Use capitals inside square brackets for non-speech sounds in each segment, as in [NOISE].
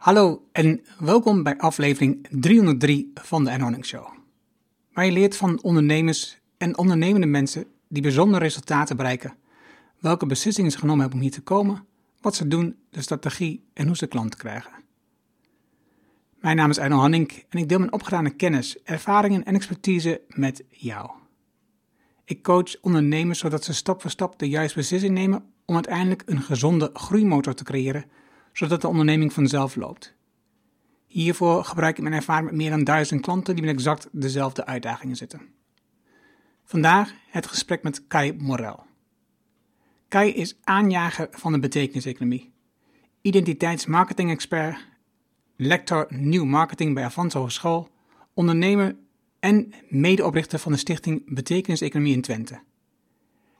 Hallo en welkom bij aflevering 303 van de Ernoning Show. Waar je leert van ondernemers en ondernemende mensen die bijzondere resultaten bereiken, welke beslissingen ze genomen hebben om hier te komen, wat ze doen, de strategie en hoe ze klanten krijgen. Mijn naam is Erno Hanning en ik deel mijn opgedane kennis, ervaringen en expertise met jou. Ik coach ondernemers zodat ze stap voor stap de juiste beslissing nemen om uiteindelijk een gezonde groeimotor te creëren zodat de onderneming vanzelf loopt. Hiervoor gebruik ik mijn ervaring met meer dan duizend klanten die met exact dezelfde uitdagingen zitten. Vandaag het gesprek met Kai Morel. Kai is aanjager van de betekeniseconomie, identiteitsmarketing-expert, lector nieuw marketing bij Avanza Hogeschool, ondernemer en medeoprichter van de stichting Betekeniseconomie in Twente.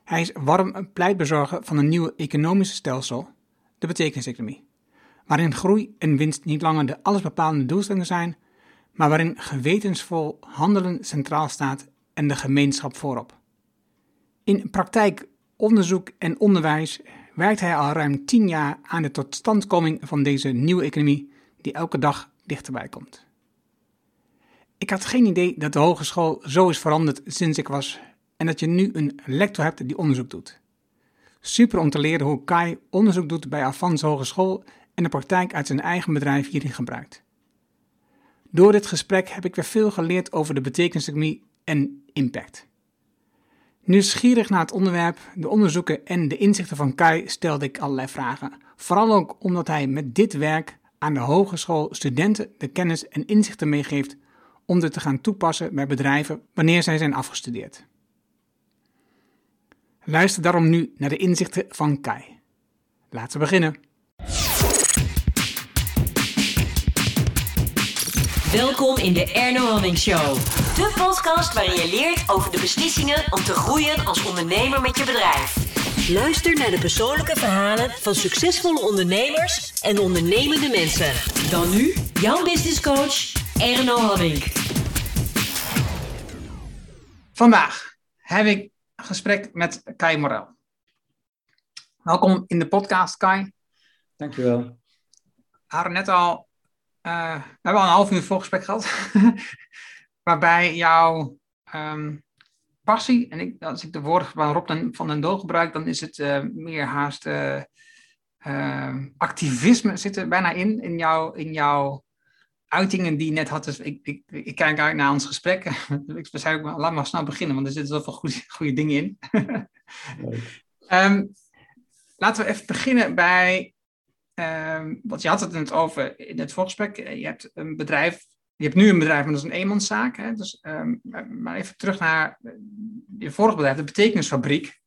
Hij is warm pleitbezorger van een nieuwe economische stelsel, de betekeniseconomie waarin groei en winst niet langer de allesbepalende doelstellingen zijn, maar waarin gewetensvol handelen centraal staat en de gemeenschap voorop. In praktijk, onderzoek en onderwijs werkt hij al ruim tien jaar aan de totstandkoming van deze nieuwe economie die elke dag dichterbij komt. Ik had geen idee dat de hogeschool zo is veranderd sinds ik was en dat je nu een lector hebt die onderzoek doet. Super om te leren hoe Kai onderzoek doet bij Avans Hogeschool en de praktijk uit zijn eigen bedrijf hierin gebruikt. Door dit gesprek heb ik weer veel geleerd over de betekeniseconomie en impact. Nieuwsgierig naar het onderwerp, de onderzoeken en de inzichten van Kai stelde ik allerlei vragen. Vooral ook omdat hij met dit werk aan de hogeschool studenten de kennis en inzichten meegeeft om dit te gaan toepassen bij bedrijven wanneer zij zijn afgestudeerd. Luister daarom nu naar de inzichten van Kai. Laten we beginnen. Welkom in de Erno Hamming Show. De podcast waarin je leert over de beslissingen om te groeien als ondernemer met je bedrijf. Luister naar de persoonlijke verhalen van succesvolle ondernemers en ondernemende mensen. Dan nu, jouw business coach, Erno Hamming. Vandaag heb ik een gesprek met Kai Morel. Welkom in de podcast, Kai. Dankjewel. We hadden net al uh, we hebben al een half uur voorgesprek gehad. [LAUGHS] waarbij jouw um, passie, en ik, als ik de woorden van Rob van den Doel gebruik, dan is het uh, meer haast uh, activisme zit er bijna in, in, jou, in jouw uitingen die je net had. Dus ik, ik, ik kijk uit naar ons gesprek. [LAUGHS] ik zei ook, laat maar snel beginnen, want er zitten zoveel goede, goede dingen in. [LAUGHS] um, laten we even beginnen bij Um, want je had het net over in het voorgesprek. Eh, je hebt een bedrijf, je hebt nu een bedrijf, maar dat is een eenmanszaak. Hè? Dus, um, maar even terug naar eh, je vorige bedrijf, de betekenisfabriek.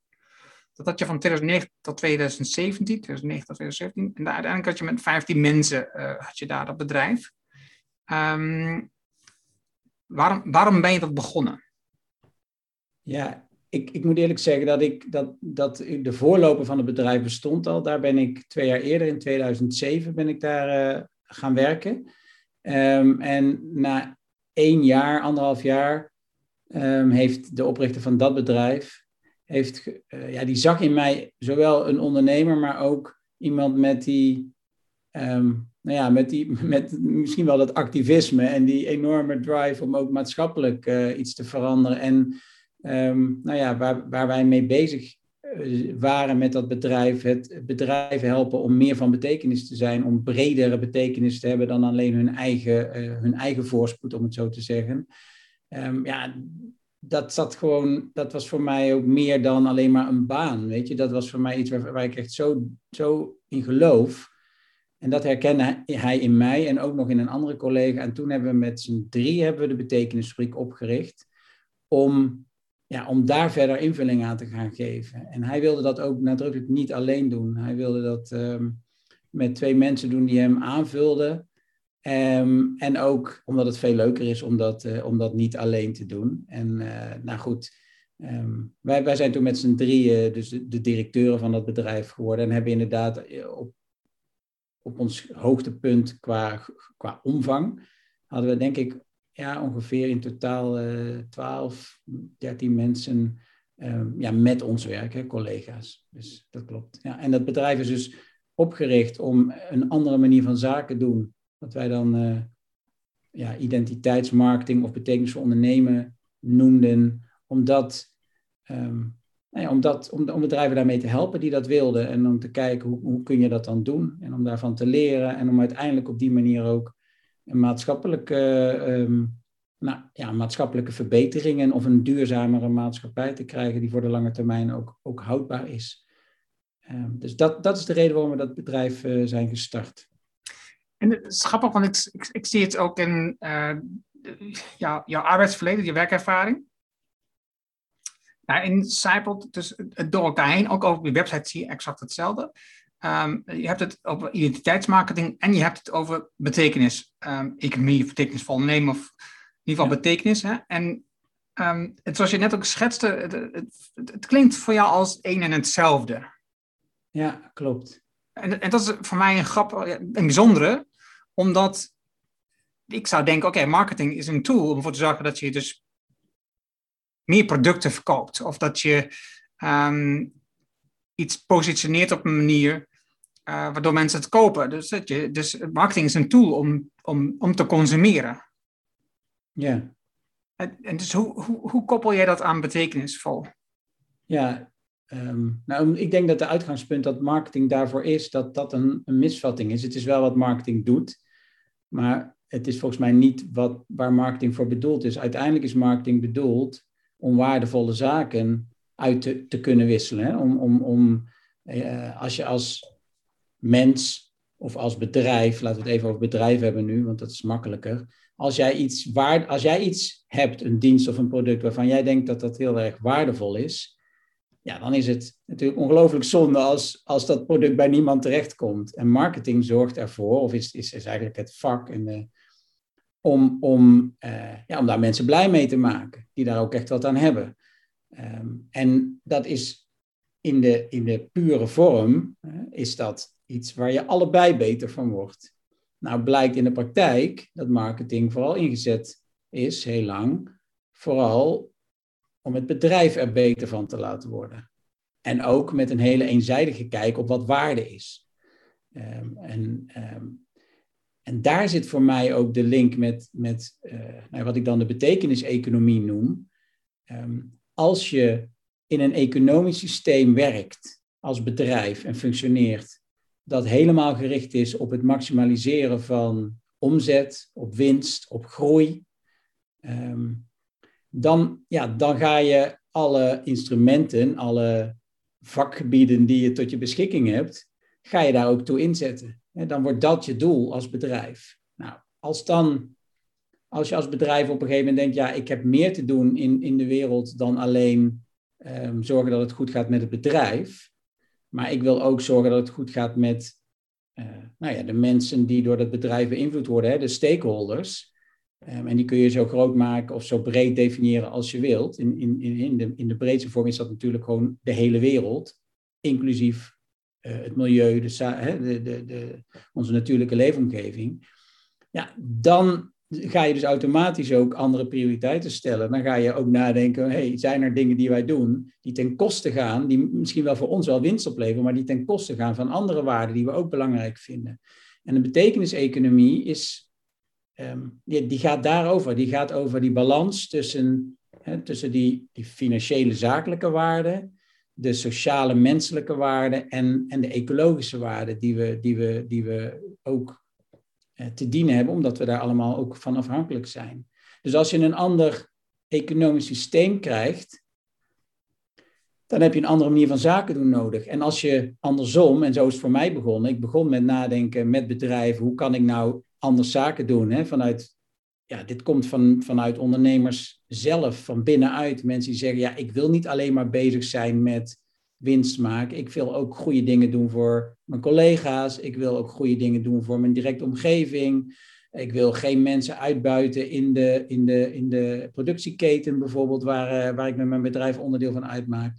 Dat had je van 2009 tot 2017, 2009 tot 2017. En daar, uiteindelijk had je met 15 mensen uh, had je daar dat bedrijf. Um, waarom, waarom ben je dat begonnen? Ja, ik, ik moet eerlijk zeggen dat, ik, dat, dat de voorloper van het bedrijf bestond al. Daar ben ik twee jaar eerder, in 2007, ben ik daar uh, gaan werken. Um, en na één jaar, anderhalf jaar, um, heeft de oprichter van dat bedrijf, heeft, uh, ja, die zag in mij zowel een ondernemer, maar ook iemand met die, um, nou ja, met die, [LAUGHS] met misschien wel dat activisme en die enorme drive om ook maatschappelijk uh, iets te veranderen. En um, nou ja, waar, waar wij mee bezig eh, waren met dat bedrijf, het bedrijf helpen om meer van betekenis te zijn, om bredere betekenis te hebben dan alleen hun eigen, uh, hun eigen voorspoed, om het zo te zeggen. Um, ja, dat zat gewoon, dat was voor mij ook meer dan alleen maar een baan, weet je. Dat was voor mij iets waar, waar ik echt zo, zo in geloof. En dat herkende hij in mij en ook nog in een andere collega. En toen hebben we met z'n drie hebben we de betekenisfabriek opgericht om ja, om daar verder invulling aan te gaan geven. En hij wilde dat ook nadrukkelijk niet alleen doen. Hij wilde dat um, met twee mensen doen die hem aanvulden. Um, en ook omdat het veel leuker is om dat, dat niet alleen te doen. En uh, nou goed, um, wij, wij zijn toen met z'n drieën dus de, de, directeuren van dat bedrijf geworden. En hebben inderdaad eh, op, op ons hoogtepunt qua, qua omvang, hadden we denk ik ja, ongeveer in totaal uh, 12, 13 mensen um, ja, met ons werken, collega's. Dus dat klopt. Ja, en dat bedrijf is dus opgericht om een andere manier van zaken doen wat wij dan uh, ja, identiteitsmarketing of betekenisvol ondernemen noemden, omdat, um, nou ja, omdat, om, om bedrijven daarmee te helpen die dat wilden en om te kijken hoe, hoe kun je dat dan doen en om daarvan te leren en om uiteindelijk op die manier ook maatschappelijke, um, nou, ja, maatschappelijke verbeteringen of een duurzamere maatschappij te krijgen die voor de lange termijn ook, ook houdbaar is. Um, dus dat, dat is de reden waarom we dat bedrijf uh, zijn gestart. En het is want ik, ik, zie het ook in jou, jouw arbeidsverleden, je werkervaring. Nou, in Cypelt, dus door elkaar heen, ook over je website zie je exact hetzelfde. Um, je hebt het over identiteitsmarketing en je hebt het over betekenis. Um, economie, betekenisvol nemen of in ieder geval ja. betekenis. Hè? En um, het, zoals je net ook schetste, het, het, het, klinkt voor jou als één en hetzelfde. Ja, klopt. En, en dat is voor mij een grap, een bijzondere, omdat ik zou denken, oké, marketing is een tool om ervoor te zorgen dat je dus meer producten verkoopt. Of dat je um, iets positioneert op een manier uh, waardoor mensen het kopen. Dus, dat je, dus marketing is een tool om, om, om te consumeren. Ja. En, en dus hoe, hoe, hoe koppel jij dat aan betekenisvol? Ja, Um, nou, ik denk dat de uitgangspunt dat marketing daarvoor is, dat dat een, een, misvatting is. Het is wel wat marketing doet, maar het is volgens mij niet wat, waar marketing voor bedoeld is. Uiteindelijk is marketing bedoeld om waardevolle zaken uit te, te kunnen wisselen. Hè? Om, om, om eh, als je als mens of als bedrijf, laten we het even over bedrijf hebben nu, want dat is makkelijker. Als jij iets, waard, als jij iets hebt, een dienst of een product waarvan jij denkt dat dat heel erg waardevol is, ja, dan is het natuurlijk ongelooflijk zonde als, als dat product bij niemand terechtkomt. En marketing zorgt ervoor, of is, is, is eigenlijk het vak in de, om, om, uh, ja, om daar mensen blij mee te maken, die daar ook echt wat aan hebben. Um, en dat is in de, in de pure vorm, uh, is dat iets waar je allebei beter van wordt. Nou blijkt in de praktijk dat marketing vooral ingezet is, heel lang, vooral om het bedrijf er beter van te laten worden. En ook met een hele eenzijdige kijk op wat waarde is. Um, en, um, en daar zit voor mij ook de link met, met uh, nou, wat ik dan de betekeniseconomie noem. Um, als je in een economisch systeem werkt als bedrijf en functioneert, dat helemaal gericht is op het maximaliseren van omzet, op winst, op groei, um, dan, ja, dan ga je alle instrumenten, alle vakgebieden die je tot je beschikking hebt, ga je daar ook toe inzetten. Dan wordt dat je doel als bedrijf. Nou, als dan, als je als bedrijf op een gegeven moment denkt, ja, ik heb meer te doen in, in de wereld dan alleen um, zorgen dat het goed gaat met het bedrijf, maar ik wil ook zorgen dat het goed gaat met uh, nou ja, de mensen die door dat bedrijf beïnvloed worden, hè, de stakeholders. Um, en die kun je zo groot maken of zo breed definiëren als je wilt. In, in, in, de, in de breedste vorm is dat natuurlijk gewoon de hele wereld, inclusief uh, het milieu, de, de, de, de, onze natuurlijke leefomgeving. Ja, dan ga je dus automatisch ook andere prioriteiten stellen. Dan ga je ook nadenken, hey, zijn er dingen die wij doen die ten koste gaan, die misschien wel voor ons wel winst opleveren, maar die ten koste gaan van andere waarden die we ook belangrijk vinden. En de betekeniseconomie is die, die, gaat daarover. Die gaat over die balans tussen, hè, tussen die, die financiële zakelijke waarden, de sociale menselijke waarden en, en de ecologische waarden die we, die we, die we ook te dienen hebben, omdat we daar allemaal ook van afhankelijk zijn. Dus als je een ander economisch systeem krijgt, dan heb je een andere manier van zaken doen nodig. En als je andersom, en zo is het voor mij begonnen, ik begon met nadenken met bedrijven, hoe kan ik nou anders zaken doen. Hè? Vanuit, ja, dit komt van, vanuit ondernemers zelf, van binnenuit. Mensen die zeggen, ja, ik wil niet alleen maar bezig zijn met winst maken. Ik wil ook goede dingen doen voor mijn collega's. Ik wil ook goede dingen doen voor mijn directe omgeving. Ik wil geen mensen uitbuiten in de, in de, in de productieketen bijvoorbeeld, waar, eh, waar ik met mijn bedrijf onderdeel van uitmaak.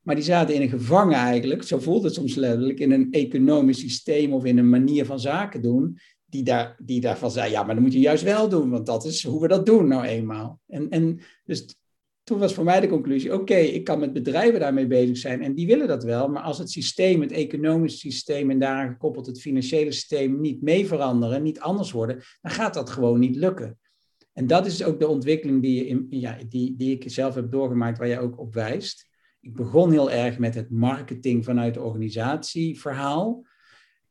Maar die zaten in een gevangen eigenlijk, zo voelt het soms letterlijk, in een economisch systeem of in een manier van zaken doen, die, daar, die daarvan zei, ja, maar dat moet je juist wel doen, want dat is hoe we dat doen nou eenmaal. En, en dus toen was voor mij de conclusie, oké, ik kan met bedrijven daarmee bezig zijn en die willen dat wel, maar als het systeem, het economische systeem en daaraan gekoppeld het financiële systeem niet mee veranderen, niet anders worden, dan gaat dat gewoon niet lukken. En dat is ook de ontwikkeling die, in, ja, die, die ik zelf heb doorgemaakt, waar jij ook op wijst. Ik begon heel erg met het marketing vanuit de organisatieverhaal.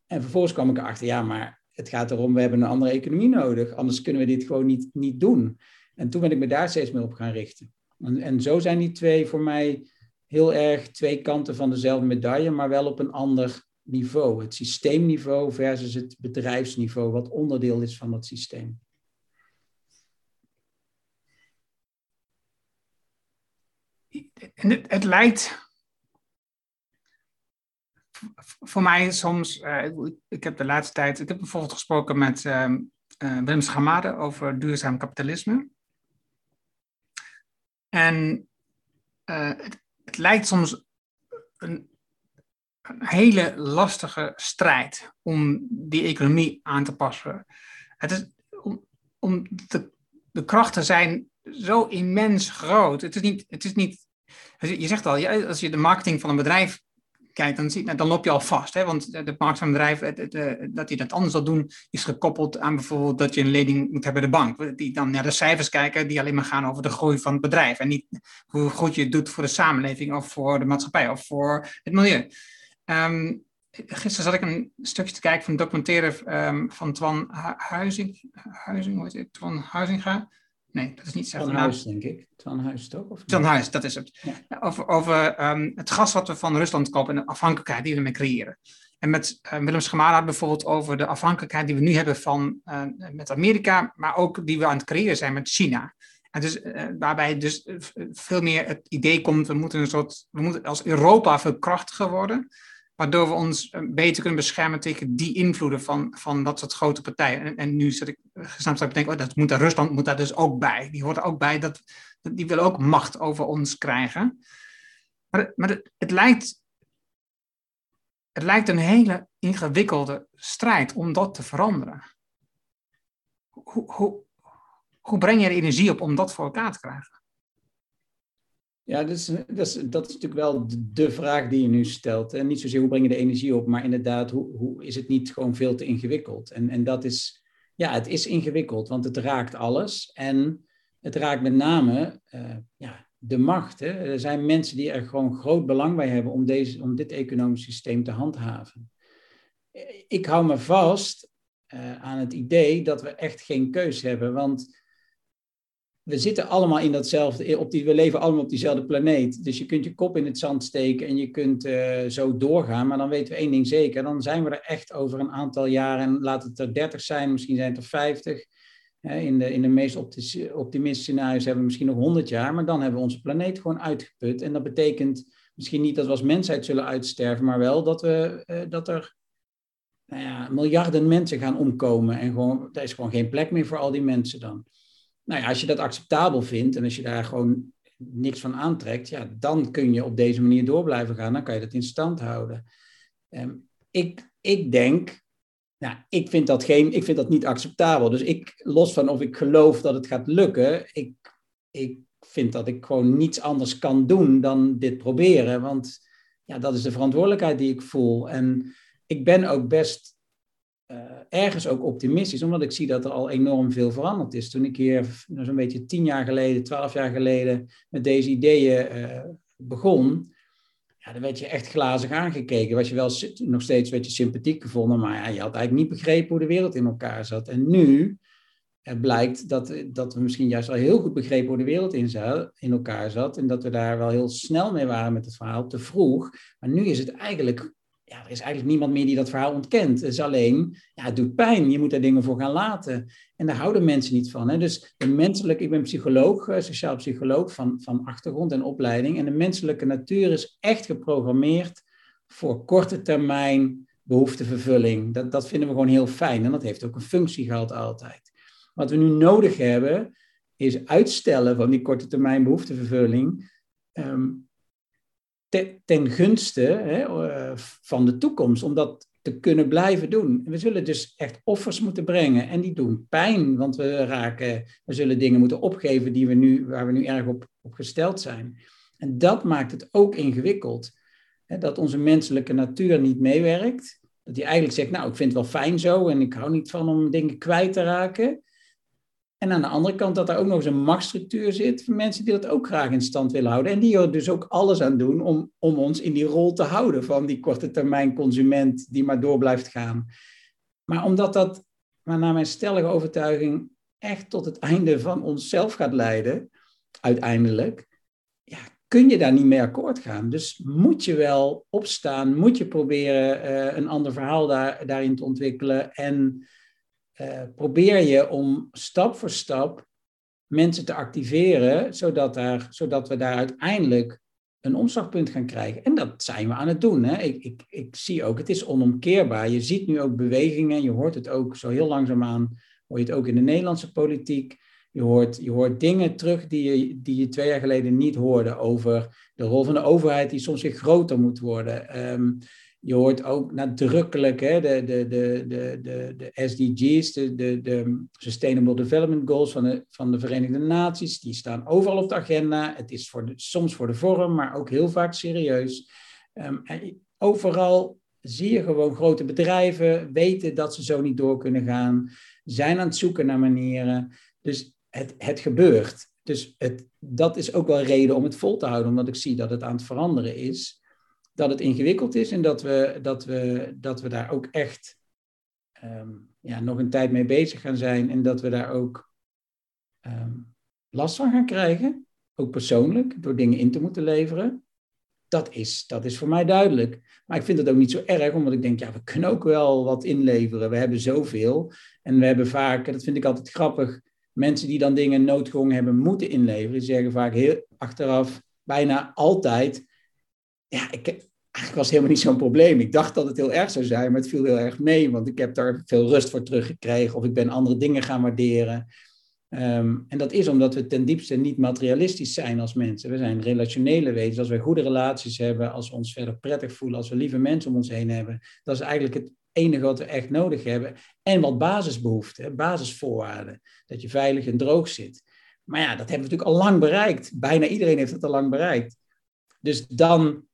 En vervolgens kwam ik erachter, ja, maar het gaat erom, we hebben een andere economie nodig, anders kunnen we dit gewoon niet, niet doen. En toen ben ik me daar steeds meer op gaan richten. En, en zo zijn die twee voor mij heel erg twee kanten van dezelfde medaille, maar wel op een ander niveau. Het systeemniveau versus het bedrijfsniveau, wat onderdeel is van dat systeem. Het, het lijkt voor mij soms, uh, ik heb de laatste tijd, ik heb bijvoorbeeld gesproken met uh, uh, Willem Schamade over duurzaam kapitalisme. En het, het, lijkt soms een, een, hele lastige strijd om die economie aan te passen. Het is om, om de, de krachten zijn zo immens groot. Het is niet, het is niet je zegt al, als je de marketing van een bedrijf kijkt, dan, zie, dan loop je al vast. Hè? Want de markt van bedrijf, dat hij dat anders zal doen, is gekoppeld aan bijvoorbeeld dat je een lening moet hebben bij de bank. Die dan naar de cijfers kijken, die alleen maar gaan over de groei van het bedrijf. En niet hoe goed je het doet voor de samenleving of voor de maatschappij of voor het milieu. Um, gisteren zat ik een stukje te kijken van een documentaire um, van Twan Huizing, Huizing, hoe het? Twan Huizinga. Nee, dat is niet Twan Huis, denk ik. Twan Huis toch? Of Twan Huis, dat is het. Ja. Over, over um, het gas wat we van Rusland kopen en de afhankelijkheid die we ermee creëren. En met uh, Willem had bijvoorbeeld over de afhankelijkheid die we nu hebben van, uh, met Amerika, maar ook die we aan het creëren zijn met China. En dus, uh, waarbij dus veel meer het idee komt, we moeten een soort, we moeten als Europa veel krachtiger worden waardoor we ons eh, beter kunnen beschermen tegen die invloeden van, van dat soort grote partijen. En, en nu zit ik gesnapt te denken, oh, dat moet Rusland moet daar dus ook bij. Die hoort er ook bij, dat, die willen ook macht over ons krijgen. Maar, maar het, het, lijkt, het lijkt een hele ingewikkelde strijd om dat te veranderen. Hoe, hoe, hoe breng je er energie op om dat voor elkaar te krijgen? Ja, dat is, dat, is, dat is natuurlijk wel de vraag die je nu stelt. En niet zozeer hoe breng je de energie op, maar inderdaad, hoe, hoe is het niet gewoon veel te ingewikkeld? En, en dat is, ja, het is ingewikkeld, want het raakt alles. En het raakt met name uh, ja, de macht. Hè. Er zijn mensen die er gewoon groot belang bij hebben om, deze, om dit economisch systeem te handhaven. Ik hou me vast uh, aan het idee dat we echt geen keus hebben, want we zitten allemaal in datzelfde, op die, we leven allemaal op diezelfde planeet. Dus je kunt je kop in het zand steken en je kunt uh, zo doorgaan. Maar dan weten we één ding zeker. Dan zijn we er echt over een aantal jaren. En laat het er 30 zijn, misschien zijn het er 50. In de, in de meest optimistische scenario's hebben we misschien nog 100 jaar. Maar dan hebben we onze planeet gewoon uitgeput. En dat betekent misschien niet dat we als mensheid zullen uitsterven. Maar wel dat, we, uh, dat er nou ja, miljarden mensen gaan omkomen. En gewoon, er is gewoon geen plek meer voor al die mensen dan nou ja, als je dat acceptabel vindt en als je daar gewoon niks van aantrekt, ja, dan kun je op deze manier door blijven gaan. Dan kan je dat in stand houden. Um, ik, ik denk, nou, ik vind, dat geen, ik vind dat niet acceptabel. Dus ik, los van of ik geloof dat het gaat lukken, ik, ik vind dat ik gewoon niets anders kan doen dan dit proberen. Want ja, dat is de verantwoordelijkheid die ik voel. En ik ben ook best ergens ook optimistisch, omdat ik zie dat er al enorm veel veranderd is. Toen ik hier nou, zo'n beetje tien jaar geleden, twaalf jaar geleden met deze ideeën uh, begon, ja, dan werd je echt glazig aangekeken. Was je wel nog steeds werd je sympathiek gevonden, maar ja, je had eigenlijk niet begrepen hoe de wereld in elkaar zat. En nu blijkt dat, dat we misschien juist al heel goed begrepen hoe de wereld in elkaar zat. En dat we daar wel heel snel mee waren met het verhaal, te vroeg. Maar nu is het eigenlijk er is eigenlijk niemand meer die dat verhaal ontkent. Het is alleen, ja, het doet pijn. Je moet daar dingen voor gaan laten. En daar houden mensen niet van. Hè? Dus de menselijke, ik ben psycholoog, eh, sociaal psycholoog van, van achtergrond en opleiding. En de menselijke natuur is echt geprogrammeerd voor korte termijn behoeftevervulling. Dat, dat vinden we gewoon heel fijn. En dat heeft ook een functie gehad altijd. Wat we nu nodig hebben, is uitstellen van die korte termijn behoeftevervulling. Um, ten gunste hè, eh, van de toekomst. Omdat te kunnen blijven doen. We zullen dus echt offers moeten brengen en die doen pijn, want we raken, we zullen dingen moeten opgeven die we nu, waar we nu erg op, op gesteld zijn. En dat maakt het ook ingewikkeld. Hè, dat onze menselijke natuur niet meewerkt. Dat hij eigenlijk zegt, nou, ik vind het wel fijn zo en ik hou niet van om dingen kwijt te raken. En aan de andere kant dat er ook nog eens een machtsstructuur zit van mensen die dat ook graag in stand willen houden. En die er dus ook alles aan doen om, om ons in die rol te houden van die korte termijn consument die maar door blijft gaan. Maar omdat dat, maar naar mijn stellige overtuiging, echt tot het einde van onszelf gaat leiden, uiteindelijk, ja, kun je daar niet mee akkoord gaan. Dus moet je wel opstaan, moet je proberen uh, een ander verhaal daar, daarin te ontwikkelen en uh, probeer je om stap voor stap mensen te activeren, zodat, daar, zodat we daar uiteindelijk een omslagpunt gaan krijgen. En dat zijn we aan het doen. Hè? Ik, ik, ik zie ook, het is onomkeerbaar. Je ziet nu ook bewegingen, je hoort het ook zo heel langzaamaan, hoor je het ook in de Nederlandse politiek. Je hoort, je hoort dingen terug die je, die je twee jaar geleden niet hoorde over de rol van de overheid, die soms weer groter moet worden. Um, je hoort ook nadrukkelijk hè, de, de, de, de, de, de SDG's, de, de, de Sustainable Development Goals van de, van de Verenigde Naties. Die staan overal op de agenda. Het is voor de, soms voor de vorm, maar ook heel vaak serieus. Um, overal zie je gewoon grote bedrijven weten dat ze zo niet door kunnen gaan, zijn aan het zoeken naar manieren. Dus het, het gebeurt. Dus het, dat is ook wel reden om het vol te houden, omdat ik zie dat het aan het veranderen is dat het ingewikkeld is en dat we, dat we, dat we daar ook echt um, ja, nog een tijd mee bezig gaan zijn en dat we daar ook um, last van gaan krijgen, ook persoonlijk, door dingen in te moeten leveren. Dat is, dat is voor mij duidelijk. Maar ik vind het ook niet zo erg, omdat ik denk, ja, we kunnen ook wel wat inleveren. We hebben zoveel. En we hebben vaak, dat vind ik altijd grappig, mensen die dan dingen noodgedwongen hebben moeten inleveren, die zeggen vaak heel achteraf, bijna altijd, ja, ik, eigenlijk was helemaal niet zo'n probleem. Ik dacht dat het heel erg zou zijn, maar het viel heel erg mee, want ik heb daar veel rust voor teruggekregen of ik ben andere dingen gaan waarderen. Um, en dat is omdat we ten diepste niet materialistisch zijn als mensen. We zijn relationele wezens. Als we goede relaties hebben, als we ons verder prettig voelen, als we lieve mensen om ons heen hebben, dat is eigenlijk het enige wat we echt nodig hebben. En wat basisbehoeften, basisvoorwaarden. Dat je veilig en droog zit. Maar ja, dat hebben we natuurlijk al lang bereikt. Bijna iedereen heeft het al lang bereikt. Dus dan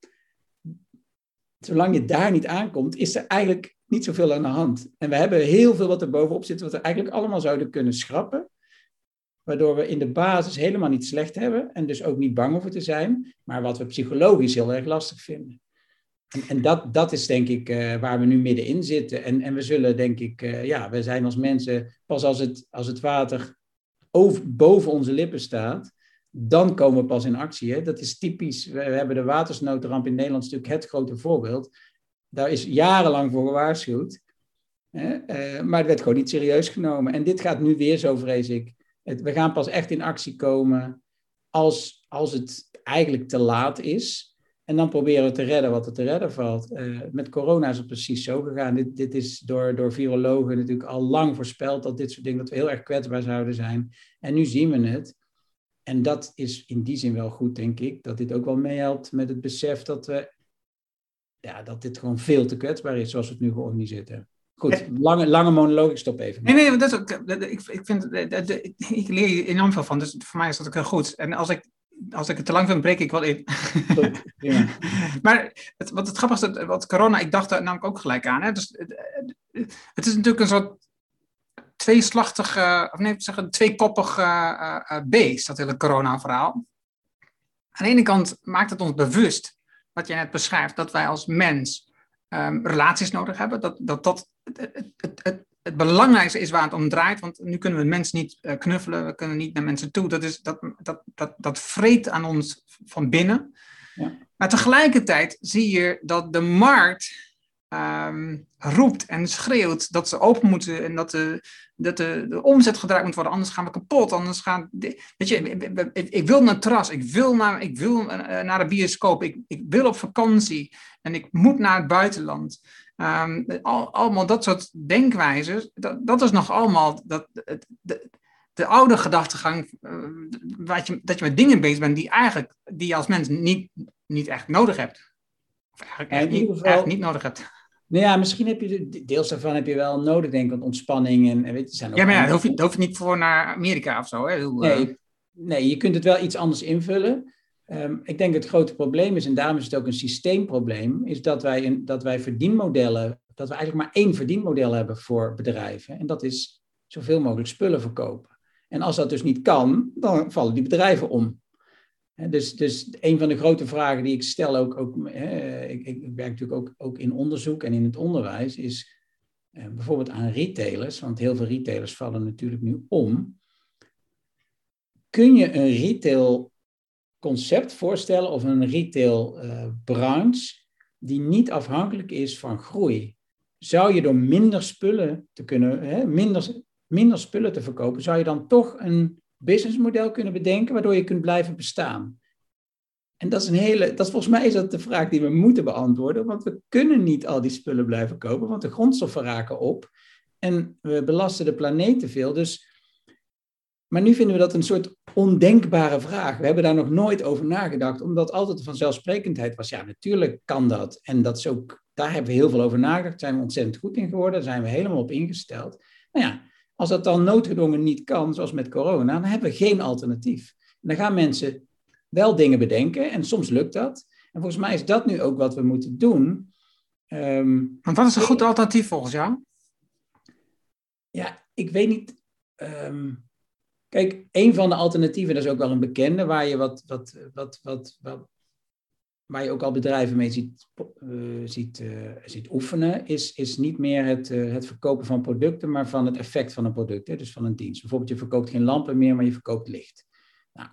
zolang je daar niet aankomt, is er eigenlijk niet zoveel aan de hand. En we hebben heel veel wat er bovenop zit, wat we eigenlijk allemaal zouden kunnen schrappen. Waardoor we in de basis helemaal niet slecht hebben en dus ook niet bang hoeven te zijn, maar wat we psychologisch heel erg lastig vinden. En, dat, dat is denk ik uh, waar we nu middenin zitten. En, en we zullen denk ik, uh, ja, we zijn als mensen, pas als het, als het water over, boven onze lippen staat, dan komen we pas in actie. Hè? Dat is typisch. We, hebben de watersnoodramp in Nederland natuurlijk het grote voorbeeld. Daar is jarenlang voor gewaarschuwd. Hè? Uh, maar het werd gewoon niet serieus genomen. En dit gaat nu weer zo, vrees ik. We gaan pas echt in actie komen als, als het eigenlijk te laat is. En dan proberen we te redden wat er te redden valt. Uh, met corona is het precies zo gegaan. Dit, dit is door, door virologen natuurlijk al lang voorspeld dat dit soort dingen, dat we heel erg kwetsbaar zouden zijn. En nu zien we het. En dat is in die zin wel goed, denk ik, dat dit ook wel meehelpt met het besef dat, we, ja, dat dit gewoon veel te kwetsbaar is zoals we het nu georganiseerd hebben. Goed, lange, lange monoloog, ik stop even. Nee, nee, dat is ook, ik, ik, vind, ik leer je enorm veel van, dus voor mij is dat ook heel goed. En als ik, als ik het te lang vind, breek ik wel in. Goed, ja. [LAUGHS] maar het, wat het grappigste, wat corona, ik dacht daar namelijk ook gelijk aan. Hè? Dus, het is natuurlijk een soort tweeslachtig, of nee, zeggen, tweekoppig uh, uh, beest, dat hele corona-verhaal. Aan de ene kant maakt het ons bewust, wat jij net beschrijft, dat wij als mens um, relaties nodig hebben. Dat dat, dat het, het, het, het, belangrijkste is waar het om draait, want nu kunnen we mensen niet uh, knuffelen, we kunnen niet naar mensen toe. Dat, is, dat, dat, dat, dat vreet aan ons van binnen. Ja. Maar tegelijkertijd zie je dat de markt um, roept en schreeuwt dat ze open moeten en dat de, dat de, de omzet gedraaid moet worden, anders gaan we kapot. Anders gaan, weet je, ik, wil naar het terras, ik wil naar, ik wil eh, naar de bioscoop, ik, ik wil op vakantie en ik moet naar het buitenland. Um, al, allemaal dat soort denkwijzes, dat, dat is nog allemaal dat, de, de, de oude gedachtegang, uh, wat je, dat je met dingen bezig bent die, eigenlijk, die je als mens niet, niet echt nodig hebt. Of eigenlijk, echt niet, geval, niet nodig hebt Nou ja, misschien heb je deels daarvan heb je wel nodig, denk ik, want ontspanning en, weet je, zijn ook Ja, maar ja, hoef je, daar hoef je niet voor naar Amerika of zo. Hè? Heel, eh, Nee, nee, je kunt het wel iets anders invullen. Ehm, ik denk het grote probleem is, en daarom is het ook een systeemprobleem, is dat wij, een, dat wij verdienmodellen, dat we eigenlijk maar één verdienmodel hebben voor bedrijven. En dat is zoveel mogelijk spullen verkopen. En als dat dus niet kan, dan vallen die bedrijven om. Dus, dus een van de grote vragen die ik stel, ook, ook hè, ik, ik werk natuurlijk ook, ook in onderzoek en in het onderwijs, is eh, bijvoorbeeld aan retailers, want heel veel retailers vallen natuurlijk nu om. Kun je een retail concept voorstellen of een retail branche die niet afhankelijk is van groei? Zou je door minder spullen te kunnen, hè, minder, minder spullen te verkopen, zou je dan toch een businessmodel kunnen bedenken waardoor je kunt blijven bestaan? En dat is een hele, dat volgens mij is dat de vraag die we moeten beantwoorden, want we kunnen niet al die spullen blijven kopen, want de grondstoffen raken op en we belasten de planeet te veel. Dus, maar nu vinden we dat een soort ondenkbare vraag. We hebben daar nog nooit over nagedacht, omdat altijd de vanzelfsprekendheid was. Ja, natuurlijk kan dat. En dat is ook, daar hebben we heel veel over nagedacht. Daar zijn we ontzettend goed in geworden. Daar zijn we helemaal op ingesteld. Nou ja, als dat dan noodgedwongen niet kan, zoals met corona, dan hebben we geen alternatief. En dan gaan mensen wel dingen bedenken en soms lukt dat. En volgens mij is dat nu ook wat we moeten doen. Ehm, Want wat is een goed alternatief volgens jou? ja, ik weet niet. ehm, kijk, een van de alternatieven, dat is ook wel een bekende, waar je wat, wat, wat, wat, wat waar je ook al bedrijven mee ziet, eh, ziet, eh, ziet oefenen, is, is niet meer het, eh, het verkopen van producten, maar van het effect van een product, dus van een dienst. Bijvoorbeeld, je verkoopt geen lampen meer, maar je verkoopt licht. Nou,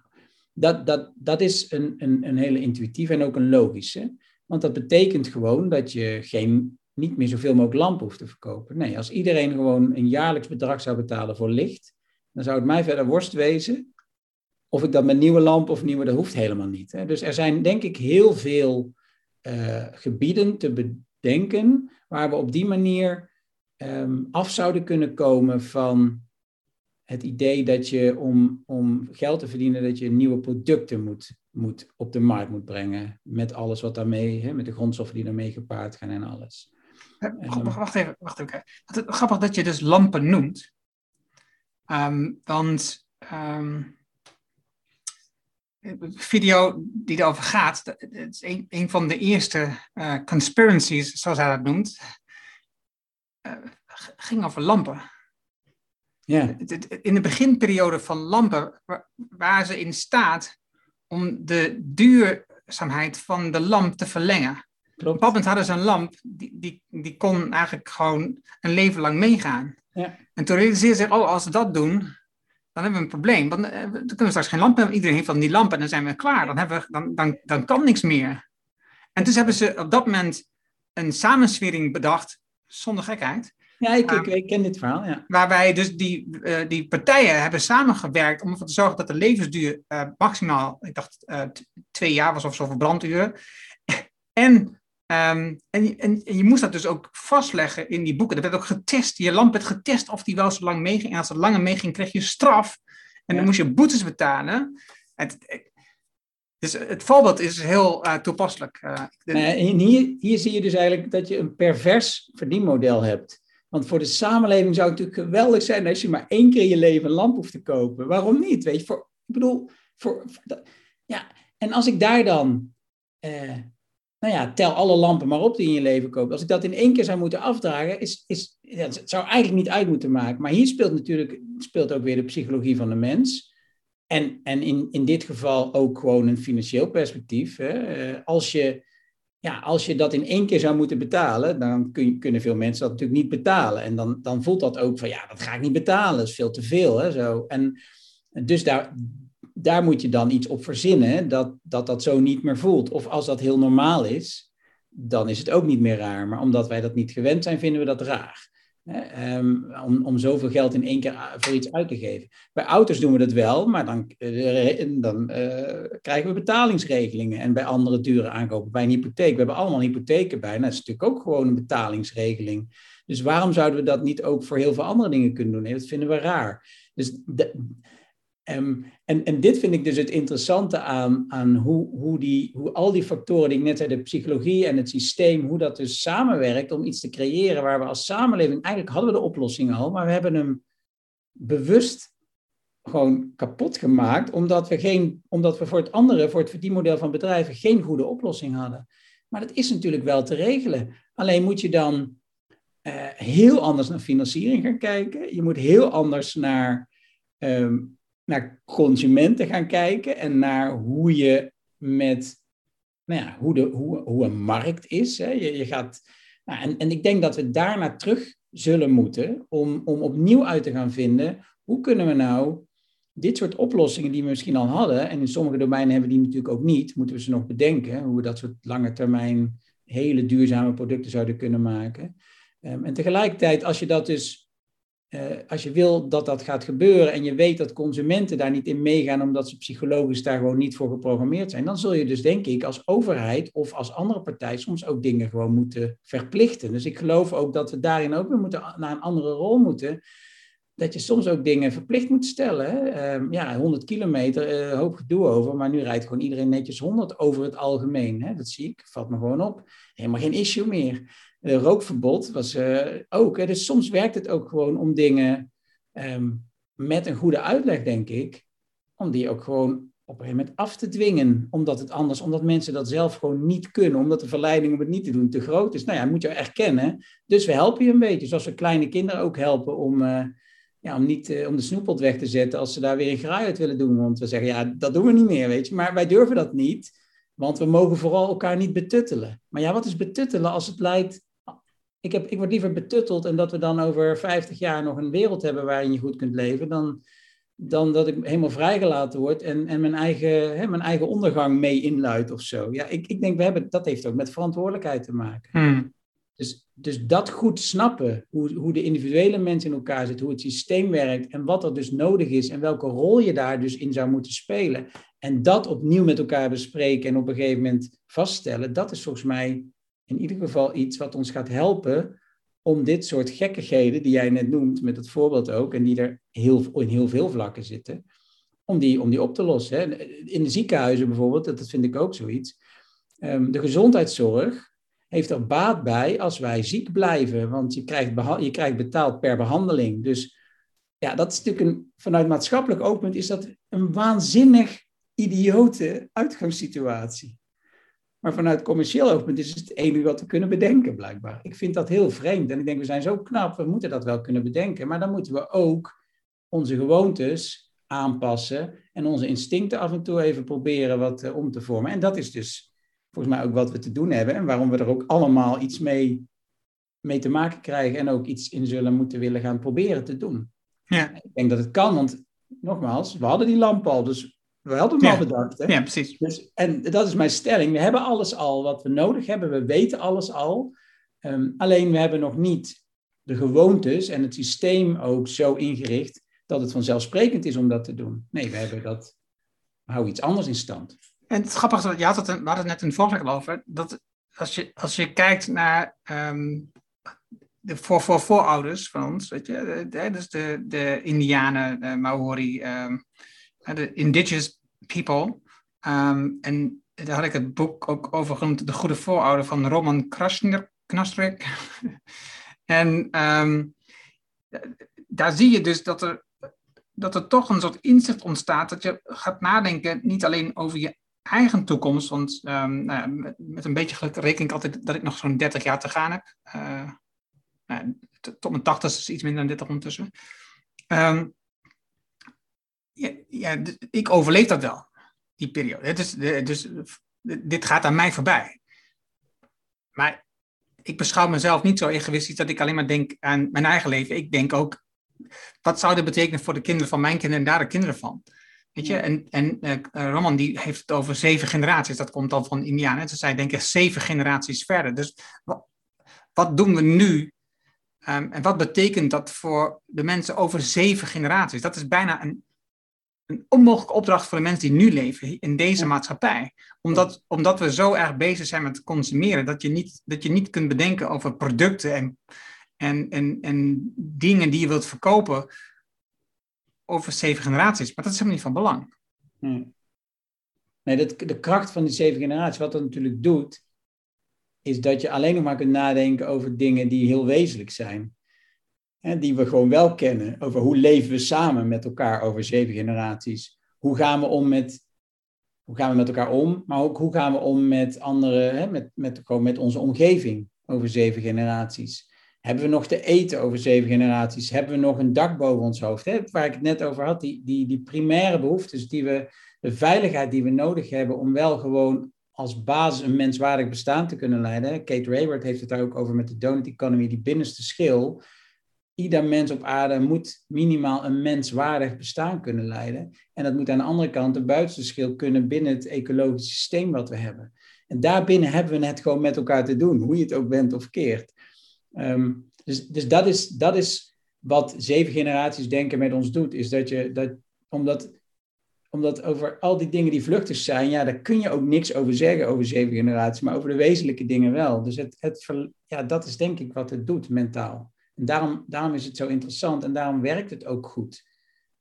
dat, dat, dat is een, een, een hele intuïtieve en ook een logische. Want dat betekent gewoon dat je geen, niet meer zoveel mogelijk lampen hoeft te verkopen. Nee, als iedereen gewoon een jaarlijks bedrag zou betalen voor licht, dan zou het mij verder worst wezen of ik dat met nieuwe lampen of nieuwe, dat hoeft helemaal niet. Hè. Dus er zijn denk ik heel veel eh, gebieden te bedenken waar we op die manier ehm, af zouden kunnen komen van het idee dat je om, om geld te verdienen, dat je nieuwe producten moet, moet op de markt moet brengen. Met alles wat daarmee, hè, met de grondstoffen die daarmee gepaard gaan en alles. Eh, Grappig, wacht even, wacht even. Wat- Grappig dat je dus lampen noemt. Ehm, want ehm, video die erover gaat, dat- is een, een van de eerste eh, conspiracies, zoals hij dat noemt, eh, ging over lampen. Ja, In de beginperiode van lampen wa- waren ze in staat om de duurzaamheid van de lamp te verlengen. Op een klopt. moment hadden ze een lamp, die, die, die kon eigenlijk gewoon een leven lang meegaan. Ja. En toen realiseerden ze zich, oh, als we dat doen, dan hebben we een probleem. Want eh, dan kunnen we straks geen lamp hebben. Iedereen heeft dan die lamp en dan zijn we klaar. Dan, hebben we, dan, dan, dan kan niks meer. En dus hebben ze op dat moment een samenswering bedacht, zonder gekheid. Ja, ik, ik, ik ken dit verhaal, ja. Waarbij dus die, eh, die partijen hebben samengewerkt om ervoor te zorgen dat de levensduur eh, maximaal, ik dacht, twee jaar was of zoveel branduren. [LAUGHS] En, ehm, en, je- en, en je moest dat dus ook vastleggen in die boeken. Dat werd ook getest. Je lamp werd getest of die wel zo lang meeging. En als het langer meeging, kreeg je straf. En dan Ja. moest je boetes betalen. Het, dus het voorbeeld is heel eh, toepasselijk. Eh, en hier, hier zie je dus eigenlijk dat je een pervers verdienmodel hebt. Want voor de samenleving zou het natuurlijk geweldig zijn als je maar één keer in je leven een lamp hoeft te kopen. Waarom niet? Weet je, voor, ik bedoel, voor, voor dat- ja. En als ik daar dan, eh, nou ja, tel alle lampen maar op die in je leven koopt. Als ik dat in één keer zou moeten afdragen, is, is, het zou eigenlijk niet uit moeten maken. Maar hier speelt natuurlijk speelt ook weer de psychologie van de mens. En, en in, in dit geval ook gewoon een financieel perspectief. Hè. Eh, Als je ja, als je dat in één keer zou moeten betalen, dan kun kunnen veel mensen dat natuurlijk niet betalen. En dan, dan voelt dat ook van, ja, dat ga ik niet betalen, dat is veel te veel. Hè, zo. En dus daar, daar moet je dan iets op verzinnen, dat, dat dat zo niet meer voelt. Of als dat heel normaal is, dan is het ook niet meer raar. Maar omdat wij dat niet gewend zijn, vinden we dat raar. Ehm, om, zoveel geld in één keer voor iets uit te geven. Bij auto's doen we dat wel, maar dan, eh, dan eh, krijgen we betalingsregelingen. En bij andere dure aankopen, bij een hypotheek. We hebben allemaal hypotheken bij. Dat is natuurlijk ook gewoon een betalingsregeling. Dus waarom zouden we dat niet ook voor heel veel andere dingen kunnen doen? Nee, dat vinden we raar. Dus Um, en, en dit vind ik dus het interessante aan, aan hoe, hoe, die, hoe al die factoren die ik net zei, de psychologie en het systeem, hoe dat dus samenwerkt om iets te creëren waar we als samenleving, eigenlijk hadden we de oplossing al, maar we hebben hem bewust gewoon kapot gemaakt, omdat we, geen, omdat we voor het andere, voor het verdienmodel van bedrijven, geen goede oplossing hadden. Maar dat is natuurlijk wel te regelen. Alleen moet je dan uh, heel anders naar financiering gaan kijken. Je moet heel anders naar, um, naar consumenten gaan kijken en naar hoe je met, nou ja, hoe, de, hoe, hoe een markt is. Hè. Je, je gaat, nou, en, en ik denk dat we daarna terug zullen moeten om, om opnieuw uit te gaan vinden hoe kunnen we nou dit soort oplossingen die we misschien al hadden, en in sommige domeinen hebben we die natuurlijk ook niet, moeten we ze nog bedenken, hoe we dat soort lange termijn hele duurzame producten zouden kunnen maken. Um, en tegelijkertijd, als je dat dus, als je wil dat dat gaat gebeuren en je weet dat consumenten daar niet in meegaan omdat ze psychologisch daar gewoon niet voor geprogrammeerd zijn, dan zul je dus denk ik als overheid of als andere partij soms ook dingen gewoon moeten verplichten. Dus ik geloof ook dat we daarin ook weer moeten, naar een andere rol moeten dat je soms ook dingen verplicht moet stellen. Um, ja, 100 kilometer, uh, hoop gedoe over, maar nu rijdt gewoon iedereen netjes 100 over het algemeen. Dat zie ik, valt me gewoon op. Helemaal geen issue meer. Uh, rookverbod was uh, ook. Dus soms werkt het ook gewoon om dingen um, met een goede uitleg, denk ik, om die ook gewoon op een gegeven moment af te dwingen. Omdat het anders, omdat mensen dat zelf gewoon niet kunnen, omdat de verleiding om het niet te doen te groot is. Nou ja, moet je erkennen. Dus we helpen je een beetje, zoals we kleine kinderen ook helpen om ja, om, niet, om de snoeppot weg te zetten als ze daar weer een graai uit willen doen. Want we zeggen, ja, dat doen we niet meer, weet je. Maar wij durven dat niet, want we mogen vooral elkaar niet betuttelen. Maar ja, wat is betuttelen als het leidt... Ik, heb, ik word liever betutteld en dat we dan over 50 jaar nog een wereld hebben waarin je goed kunt leven, dan, dan dat ik helemaal vrijgelaten word en, en mijn, eigen, hè, mijn eigen ondergang mee inluid of zo. Ja, ik, ik denk, we hebben, dat heeft ook met verantwoordelijkheid te maken. Hmm. Dus, dus dat goed snappen, hoe, hoe de individuele mens in elkaar zit, hoe het systeem werkt en wat er dus nodig is en welke rol je daar dus in zou moeten spelen. En dat opnieuw met elkaar bespreken en op een gegeven moment vaststellen, dat is volgens mij in ieder geval iets wat ons gaat helpen om dit soort gekkigheden, die jij net noemt, met het voorbeeld ook, en die er heel, in heel veel vlakken zitten, om die, om die op te lossen. In de ziekenhuizen bijvoorbeeld, dat vind ik ook zoiets. Um, de gezondheidszorg, heeft er baat bij als wij ziek blijven, want je krijgt, je krijgt betaald per behandeling. Dus ja, dat is natuurlijk een, vanuit maatschappelijk oogpunt is dat een waanzinnig idiote uitgangssituatie. Maar vanuit commercieel oogpunt is het het enige wat we kunnen bedenken, blijkbaar. Ik vind dat heel vreemd en ik denk, we zijn zo knap, we moeten dat wel kunnen bedenken. Maar dan moeten we ook onze gewoontes aanpassen en onze instincten af en toe even proberen wat uh, om te vormen. En dat is dus volgens mij ook wat we te doen hebben en waarom we er ook allemaal iets mee, mee te maken krijgen en ook iets in zullen moeten willen gaan proberen te doen. Ja. Ik denk dat het kan, want nogmaals, we hadden die lamp al, dus we hadden hem ja. al bedacht. Hè? Ja, precies. Dus, en dat is mijn stelling. We hebben alles al wat we nodig hebben. We weten alles al. Um, alleen we hebben nog niet de gewoontes en het systeem ook zo ingericht dat het vanzelfsprekend is om dat te doen. Nee, we hebben dat. We houden iets anders in stand. En het grappige is, je had het, we hadden het net in het voorgesprek al over, dat als je, als je kijkt naar um, de voor, voor voorouders van ons, weet je, de, dus de, de Indianen, de Maori, um, de indigenous people. Um, en daar had ik het boek ook over genoemd, De Goede Voorouder van Roman Knastrik. [LAUGHS] en daar zie je dus dat er, dat er toch een soort inzicht ontstaat, dat je gaat nadenken niet alleen over je eigen toekomst. Want um, nou ja, met, een beetje geluk reken ik altijd dat ik nog zo'n 30 jaar te gaan heb. Uh, nou, tot mijn 80 is iets minder dan 30 ondertussen. Ja, ja, ik overleef dat wel, die periode. Dus, dus dit gaat aan mij voorbij. Maar ik beschouw mezelf niet zo egoïstisch dat ik alleen maar denk aan mijn eigen leven. Ik denk ook, wat zou dit betekenen voor de kinderen van mijn kinderen en daar de kinderen van? Weet je, en, en uh, Roman die heeft het over zeven generaties. Dat komt dan van Indianen. Dus zij denken zeven generaties verder. Dus wat, wat doen we nu? Um, en wat betekent dat voor de mensen over zeven generaties? Dat is bijna een, een onmogelijke opdracht voor de mensen die nu leven in deze ja. maatschappij. Omdat, omdat we zo erg bezig zijn met consumeren, dat je niet, dat je niet kunt bedenken over producten en, en, en, en dingen die je wilt verkopen over zeven generaties, maar dat is helemaal niet van belang. Nee, nee dat, de kracht van die zeven generaties, wat dat natuurlijk doet, is dat je alleen nog maar kunt nadenken over dingen die heel wezenlijk zijn. Hè, die we gewoon wel kennen. Over hoe leven we samen met elkaar over zeven generaties. Hoe gaan we om met, hoe gaan we met elkaar om, maar ook hoe gaan we om met anderen, hè, met, met, gewoon met onze omgeving over zeven generaties. Hebben we nog te eten over zeven generaties? Hebben we nog een dak boven ons hoofd? Hè? Waar ik het net over had, die, die, die primaire behoeftes, die we, de veiligheid die we nodig hebben om wel gewoon als basis een menswaardig bestaan te kunnen leiden. Kate Rayward heeft het daar ook over met de donut economy, die binnenste schil. Ieder mens op aarde moet minimaal een menswaardig bestaan kunnen leiden. En dat moet aan de andere kant de buitenste schil kunnen binnen het ecologische systeem wat we hebben. En daarbinnen hebben we het gewoon met elkaar te doen, hoe je het ook bent of keert. Ehm, dus dus dat, is, dat is wat zeven generaties denken met ons doet. Is dat je, dat, omdat, omdat over al die dingen die vluchtig zijn, ja, daar kun je ook niks over zeggen over zeven generaties, maar over de wezenlijke dingen wel. Dus het, het, ja, dat is denk ik wat het doet mentaal. En daarom, daarom is het zo interessant en daarom werkt het ook goed.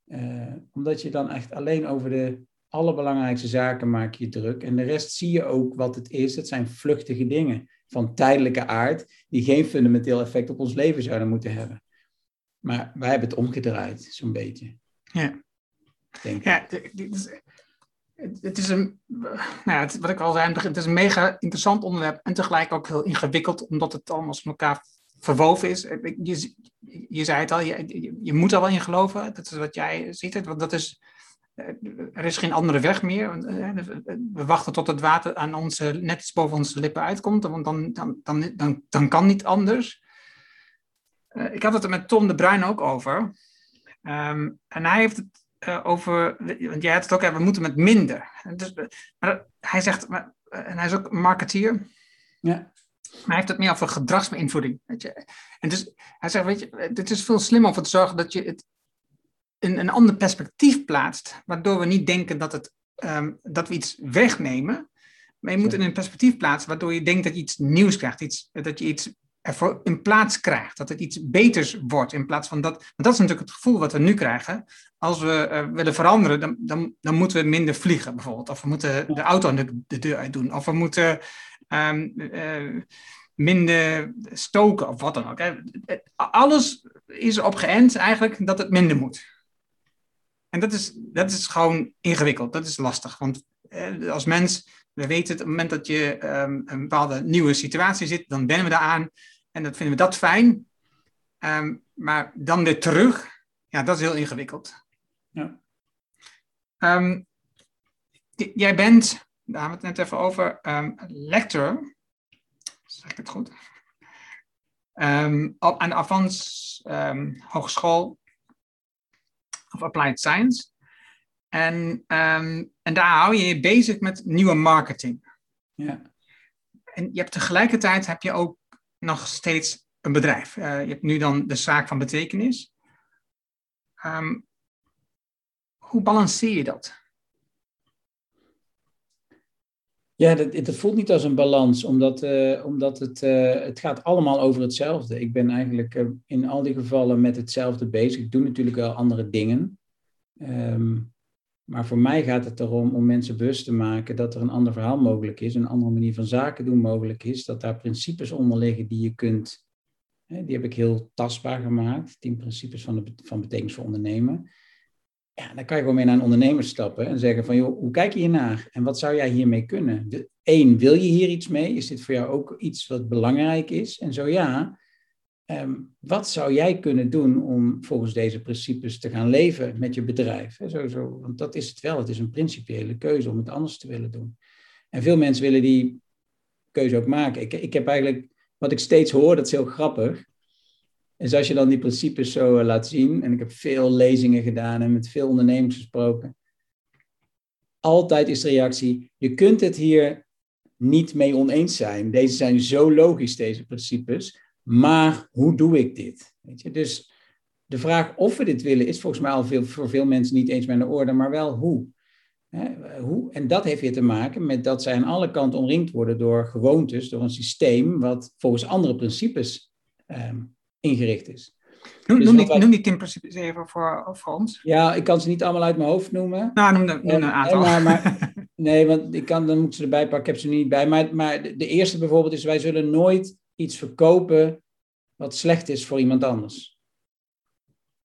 Uh, omdat je dan echt alleen over de allerbelangrijkste zaken maak je druk. En de rest zie je ook wat het is. Het zijn vluchtige dingen van tijdelijke aard, die geen fundamenteel effect op ons leven zouden moeten hebben. Maar wij hebben het omgedraaid, zo'n beetje. Ja. Denk ja, het is een, nou wat ik al zei, het is een mega interessant onderwerp en tegelijk ook heel ingewikkeld, omdat het allemaal met elkaar verwoven is. Je, je zei het al, je, moet er wel in geloven, dat is wat jij ziet, want dat is eh, er is geen andere weg meer. Eh, we wachten tot het water aan onze, net iets boven onze lippen uitkomt, want dan, dan, dan, dan, dan kan niet anders. Eh, ik had het er met Tom de Bruin ook over. Ehm, en hij heeft het over, want jij had het ook, we moeten met minder. Dus, maar hij zegt, en hij is ook marketeer. Ja. Maar hij heeft het meer over gedragsbeïnvloeding. Weet je. En dus hij zegt, weet je, het is veel slimmer om te zorgen dat je het een, een ander perspectief plaatst, waardoor we niet denken dat, het, ehm, dat we iets wegnemen. Maar je moet in een perspectief plaatsen waardoor je denkt dat je iets nieuws krijgt, iets, dat je iets ervoor in plaats krijgt, dat het iets beters wordt in plaats van dat. Want dat is natuurlijk het gevoel wat we nu krijgen. Als we uh, willen veranderen, dan, dan, dan moeten we minder vliegen bijvoorbeeld. Of we moeten de auto de, de deur uit doen. Of we moeten um, uh, minder stoken of wat dan ook. Alles is op geënt eigenlijk dat het minder moet. En dat is, dat is gewoon ingewikkeld, dat is lastig. Want eh, als mens, we weten het, op het moment dat je um, een bepaalde nieuwe situatie zit, dan wennen we daaraan en dan vinden we dat fijn. Um, maar dan weer terug, ja, dat is heel ingewikkeld. Ja. Um, jij bent, daar hebben we het net even over, um, zeg ik het goed, um, aan de Avans Hogeschool of Applied Science. En, en daar hou je je bezig met nieuwe marketing. Ja. En je hebt tegelijkertijd heb je ook nog steeds een bedrijf. Uh, je hebt nu dan de zaak van betekenis. Hoe balanceer je dat? Ja, dat, voelt niet als een balans, omdat, uh, omdat het, uh, het gaat allemaal over hetzelfde. Ik ben eigenlijk uh, in al die gevallen met hetzelfde bezig. Ik doe natuurlijk wel andere dingen. Um, maar voor mij gaat het erom om mensen bewust te maken dat er een ander verhaal mogelijk is, een andere manier van zaken doen mogelijk is, dat daar principes onder liggen die je kunt, hè, die heb ik heel tastbaar gemaakt, tien principes van, de, van betekenis voor ondernemen ja, dan kan je gewoon mee naar een ondernemer stappen en zeggen van, joh, hoe kijk je hiernaar en wat zou jij hiermee kunnen? Eén, wil je hier iets mee? Is dit voor jou ook iets wat belangrijk is? En zo ja, um, wat zou jij kunnen doen om volgens deze principes te gaan leven met je bedrijf? Zo, zo, want dat is het wel, het is een principiële keuze om het anders te willen doen. En veel mensen willen die keuze ook maken. Ik, ik heb eigenlijk, wat ik steeds hoor, dat is heel grappig, dus als je dan die principes zo uh, laat zien, en ik heb veel lezingen gedaan en met veel ondernemers gesproken, altijd is de reactie, je kunt het hier niet mee oneens zijn. Deze zijn zo logisch, deze principes, maar hoe doe ik dit? Weet je? Dus de vraag of we dit willen is volgens mij al veel, voor veel mensen niet eens meer de orde, maar wel hoe. hoe. En dat heeft weer te maken met dat zij aan alle kanten omringd worden door gewoontes, door een systeem wat volgens andere principes um, ingericht is. Noem, dus noem, die, noem die tien principes even voor, voor ons. Ja, ik kan ze niet allemaal uit mijn hoofd noemen. Nou, noem, noem een aantal. Maar, maar, [LAUGHS] nee, want ik kan, dan moet ik ze erbij pakken. Ik heb ze niet bij. Maar, maar de, de eerste bijvoorbeeld is, wij zullen nooit iets verkopen wat slecht is voor iemand anders.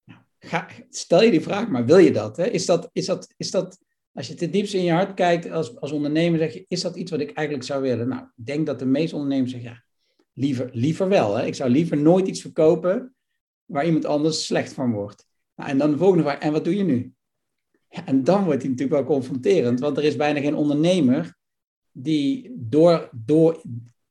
Nou, ga, stel je die vraag, maar wil je dat? Hè? Is, dat, is, dat, is dat, als je ten diepste in je hart kijkt als, als ondernemer, zeg je, is dat iets wat ik eigenlijk zou willen? Nou, ik denk dat de meeste ondernemers zeggen, ja, liever, liever wel. Hè? Ik zou liever nooit iets verkopen waar iemand anders slecht van wordt. Nou, en dan de volgende vraag, en wat doe je nu? Ja, en dan wordt hij natuurlijk wel confronterend, want er is bijna geen ondernemer die door, door,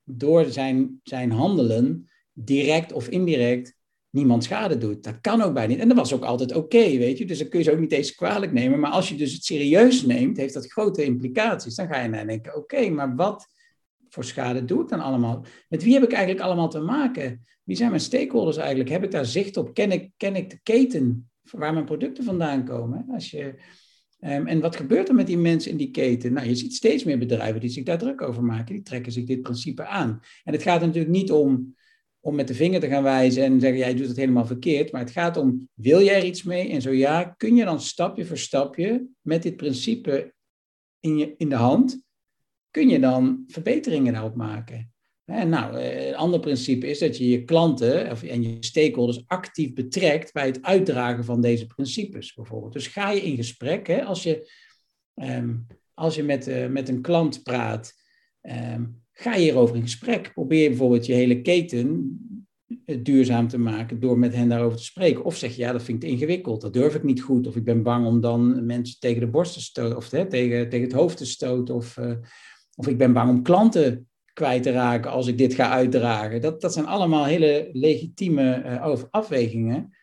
door zijn, zijn handelen direct of indirect niemand schade doet. Dat kan ook bijna niet. En dat was ook altijd oké, weet je. Dus dan kun je ze ook niet eens kwalijk nemen. Maar als je dus het serieus neemt, heeft dat grote implicaties. Dan ga je naar denken, oké, maar wat voor schade doe ik dan allemaal? Met wie heb ik eigenlijk allemaal te maken? Wie zijn mijn stakeholders eigenlijk? Heb ik daar zicht op? Ken ik, ken ik de keten waar mijn producten vandaan komen? Als je, um, en wat gebeurt er met die mensen in die keten? Nou, je ziet steeds meer bedrijven die zich daar druk over maken. Die trekken zich dit principe aan. En het gaat natuurlijk niet om om met de vinger te gaan wijzen en zeggen, jij doet het helemaal verkeerd. Maar het gaat om, wil jij er iets mee? En zo ja, kun je dan stapje voor stapje met dit principe in, je, in de hand, kun je dan verbeteringen daarop maken? En nou, eh, een ander principe is dat je je klanten en je stakeholders actief betrekt bij het uitdragen van deze principes, bijvoorbeeld. Dus ga je in gesprek, hè, als je, ehm, als je met, uh, met een klant praat, ehm, Ga je hierover in gesprek. Probeer bijvoorbeeld je hele keten eh, duurzaam te maken door met hen daarover te spreken. Of zeg je, ja, dat vind ik ingewikkeld, dat durf ik niet goed. Of ik ben bang om dan mensen tegen de borst te stoten, of hè, tegen, tegen het hoofd te stoten. Of, of ik ben bang om klanten kwijt te raken als ik dit ga uitdragen. Dat, dat zijn allemaal hele legitieme uh, afwegingen.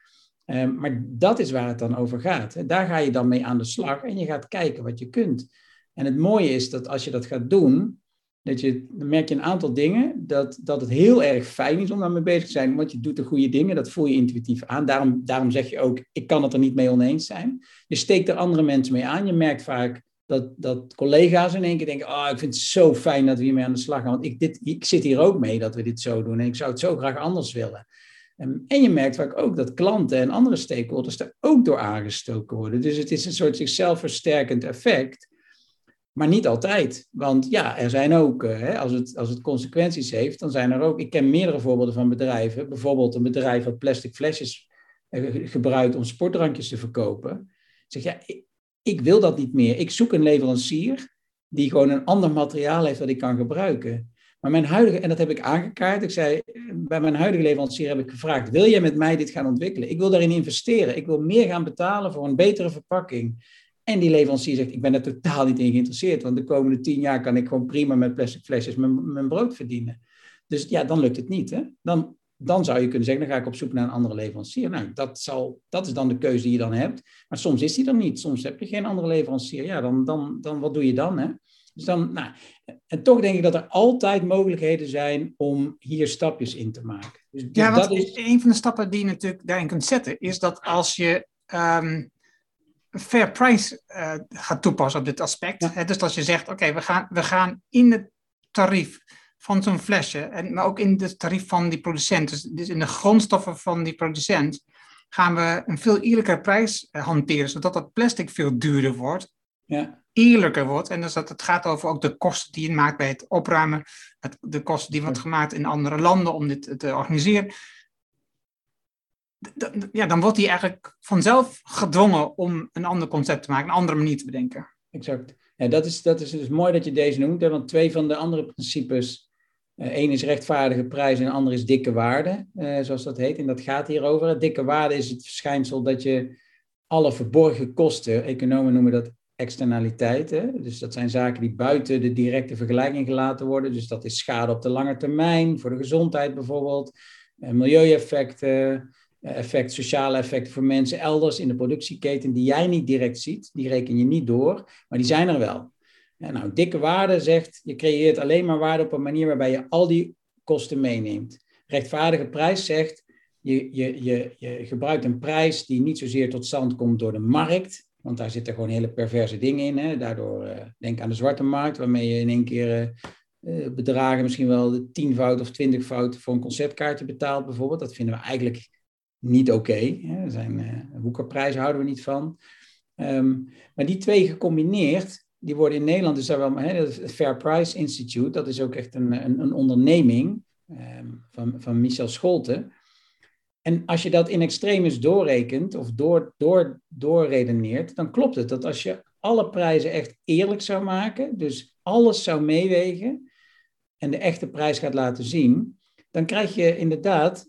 Uh, maar dat is waar het dan over gaat. Daar ga je dan mee aan de slag en je gaat kijken wat je kunt. En het mooie is dat als je dat gaat doen, dat je, dan merk je een aantal dingen, dat, dat het heel erg fijn is om daarmee bezig te zijn, want je doet de goede dingen, dat voel je intuïtief aan. Daarom, daarom zeg je ook, ik kan het er niet mee oneens zijn. Je steekt er andere mensen mee aan. Je merkt vaak dat, dat collega's in één keer denken, oh, ik vind het zo fijn dat we hiermee aan de slag gaan, want ik, dit, ik zit hier ook mee dat we dit zo doen en ik zou het zo graag anders willen. En, en je merkt vaak ook dat klanten en andere stakeholders er ook door aangestoken worden. Dus het is een soort zichzelf versterkend effect maar niet altijd. Want ja, er zijn ook, eh, hè, als, het, als het consequenties heeft, dan zijn er ook. Ik ken meerdere voorbeelden van bedrijven. Bijvoorbeeld een bedrijf dat plastic flesjes eh, gebruikt om sportdrankjes te verkopen. Zeg ja, ik, wil dat niet meer. Ik zoek een leverancier die gewoon een ander materiaal heeft dat ik kan gebruiken. Maar mijn huidige, en dat heb ik aangekaart. Ik zei, bij mijn huidige leverancier heb ik gevraagd: wil jij met mij dit gaan ontwikkelen? Ik wil daarin investeren. Ik wil meer gaan betalen voor een betere verpakking. En die leverancier zegt, ik ben er totaal niet in geïnteresseerd, want de komende tien jaar kan ik gewoon prima met plastic flesjes mijn, mijn brood verdienen. Dus ja, dan lukt het niet. Hè? Dan, dan zou je kunnen zeggen, dan ga ik op zoek naar een andere leverancier. Nou, dat, zal, dat is dan de keuze die je dan hebt. Maar soms is die er niet. Soms heb je geen andere leverancier. Ja, dan, dan, dan wat doe je dan? Hè? Dus dan, nou, en toch denk ik dat er altijd mogelijkheden zijn om hier stapjes in te maken. Dus, ja, dat is... een van de stappen die je natuurlijk daarin kunt zetten, is dat als je ehm, fair price uh, gaat toepassen op dit aspect. dus als je zegt, oké, we, gaan, we gaan in het tarief van zo'n flesje, en, maar ook in het tarief van die producent, dus, dus, in de grondstoffen van die producent, gaan we een veel eerlijker prijs uh, hanteren, zodat dat plastic veel duurder wordt, ja. eerlijker wordt. En dus dat het gaat over ook de kosten die je maakt bij het opruimen, het, de kosten die wordt gemaakt in andere landen om dit te organiseren ja, dan wordt hij eigenlijk vanzelf gedwongen om een ander concept te maken, een andere manier te bedenken. Exact. Ja, dat, is, dat is dus mooi dat je deze noemt, hè, want twee van de andere principes, uh, één is rechtvaardige prijs en de ander is dikke waarde, uh, zoals dat heet. En dat gaat hierover. Dikke waarde is het verschijnsel dat je alle verborgen kosten, economen noemen dat externaliteiten, dus dat zijn zaken die buiten de directe vergelijking gelaten worden. Dus dat is schade op de lange termijn, voor de gezondheid bijvoorbeeld, uh, milieueffecten, effect, sociale effecten voor mensen elders in de productieketen die jij niet direct ziet. Die reken je niet door, maar die zijn er wel. Nou, dikke waarde zegt, je creëert alleen maar waarde op een manier waarbij je al die kosten meeneemt. Rechtvaardige prijs zegt, je, je, je, je gebruikt een prijs die niet zozeer tot stand komt door de markt, want daar zitten gewoon hele perverse dingen in. Hè? Daardoor, uh, denk aan de zwarte markt, waarmee je in één keer uh, bedragen misschien wel de tienvoud of twintigvoud voor een concertkaartje betaalt bijvoorbeeld. Dat vinden we eigenlijk niet oké. Okay. zijn uh, hoekerprijzen houden we niet van. Ehm, maar die twee gecombineerd, die worden in Nederland, dus daar wel, hè, het Fair Price Institute, dat is ook echt een, een, een onderneming ehm, van, van Michel Scholten. En als je dat in extremis doorrekent of door, door, doorredeneert, dan klopt het dat als je alle prijzen echt eerlijk zou maken, dus alles zou meewegen en de echte prijs gaat laten zien, dan krijg je inderdaad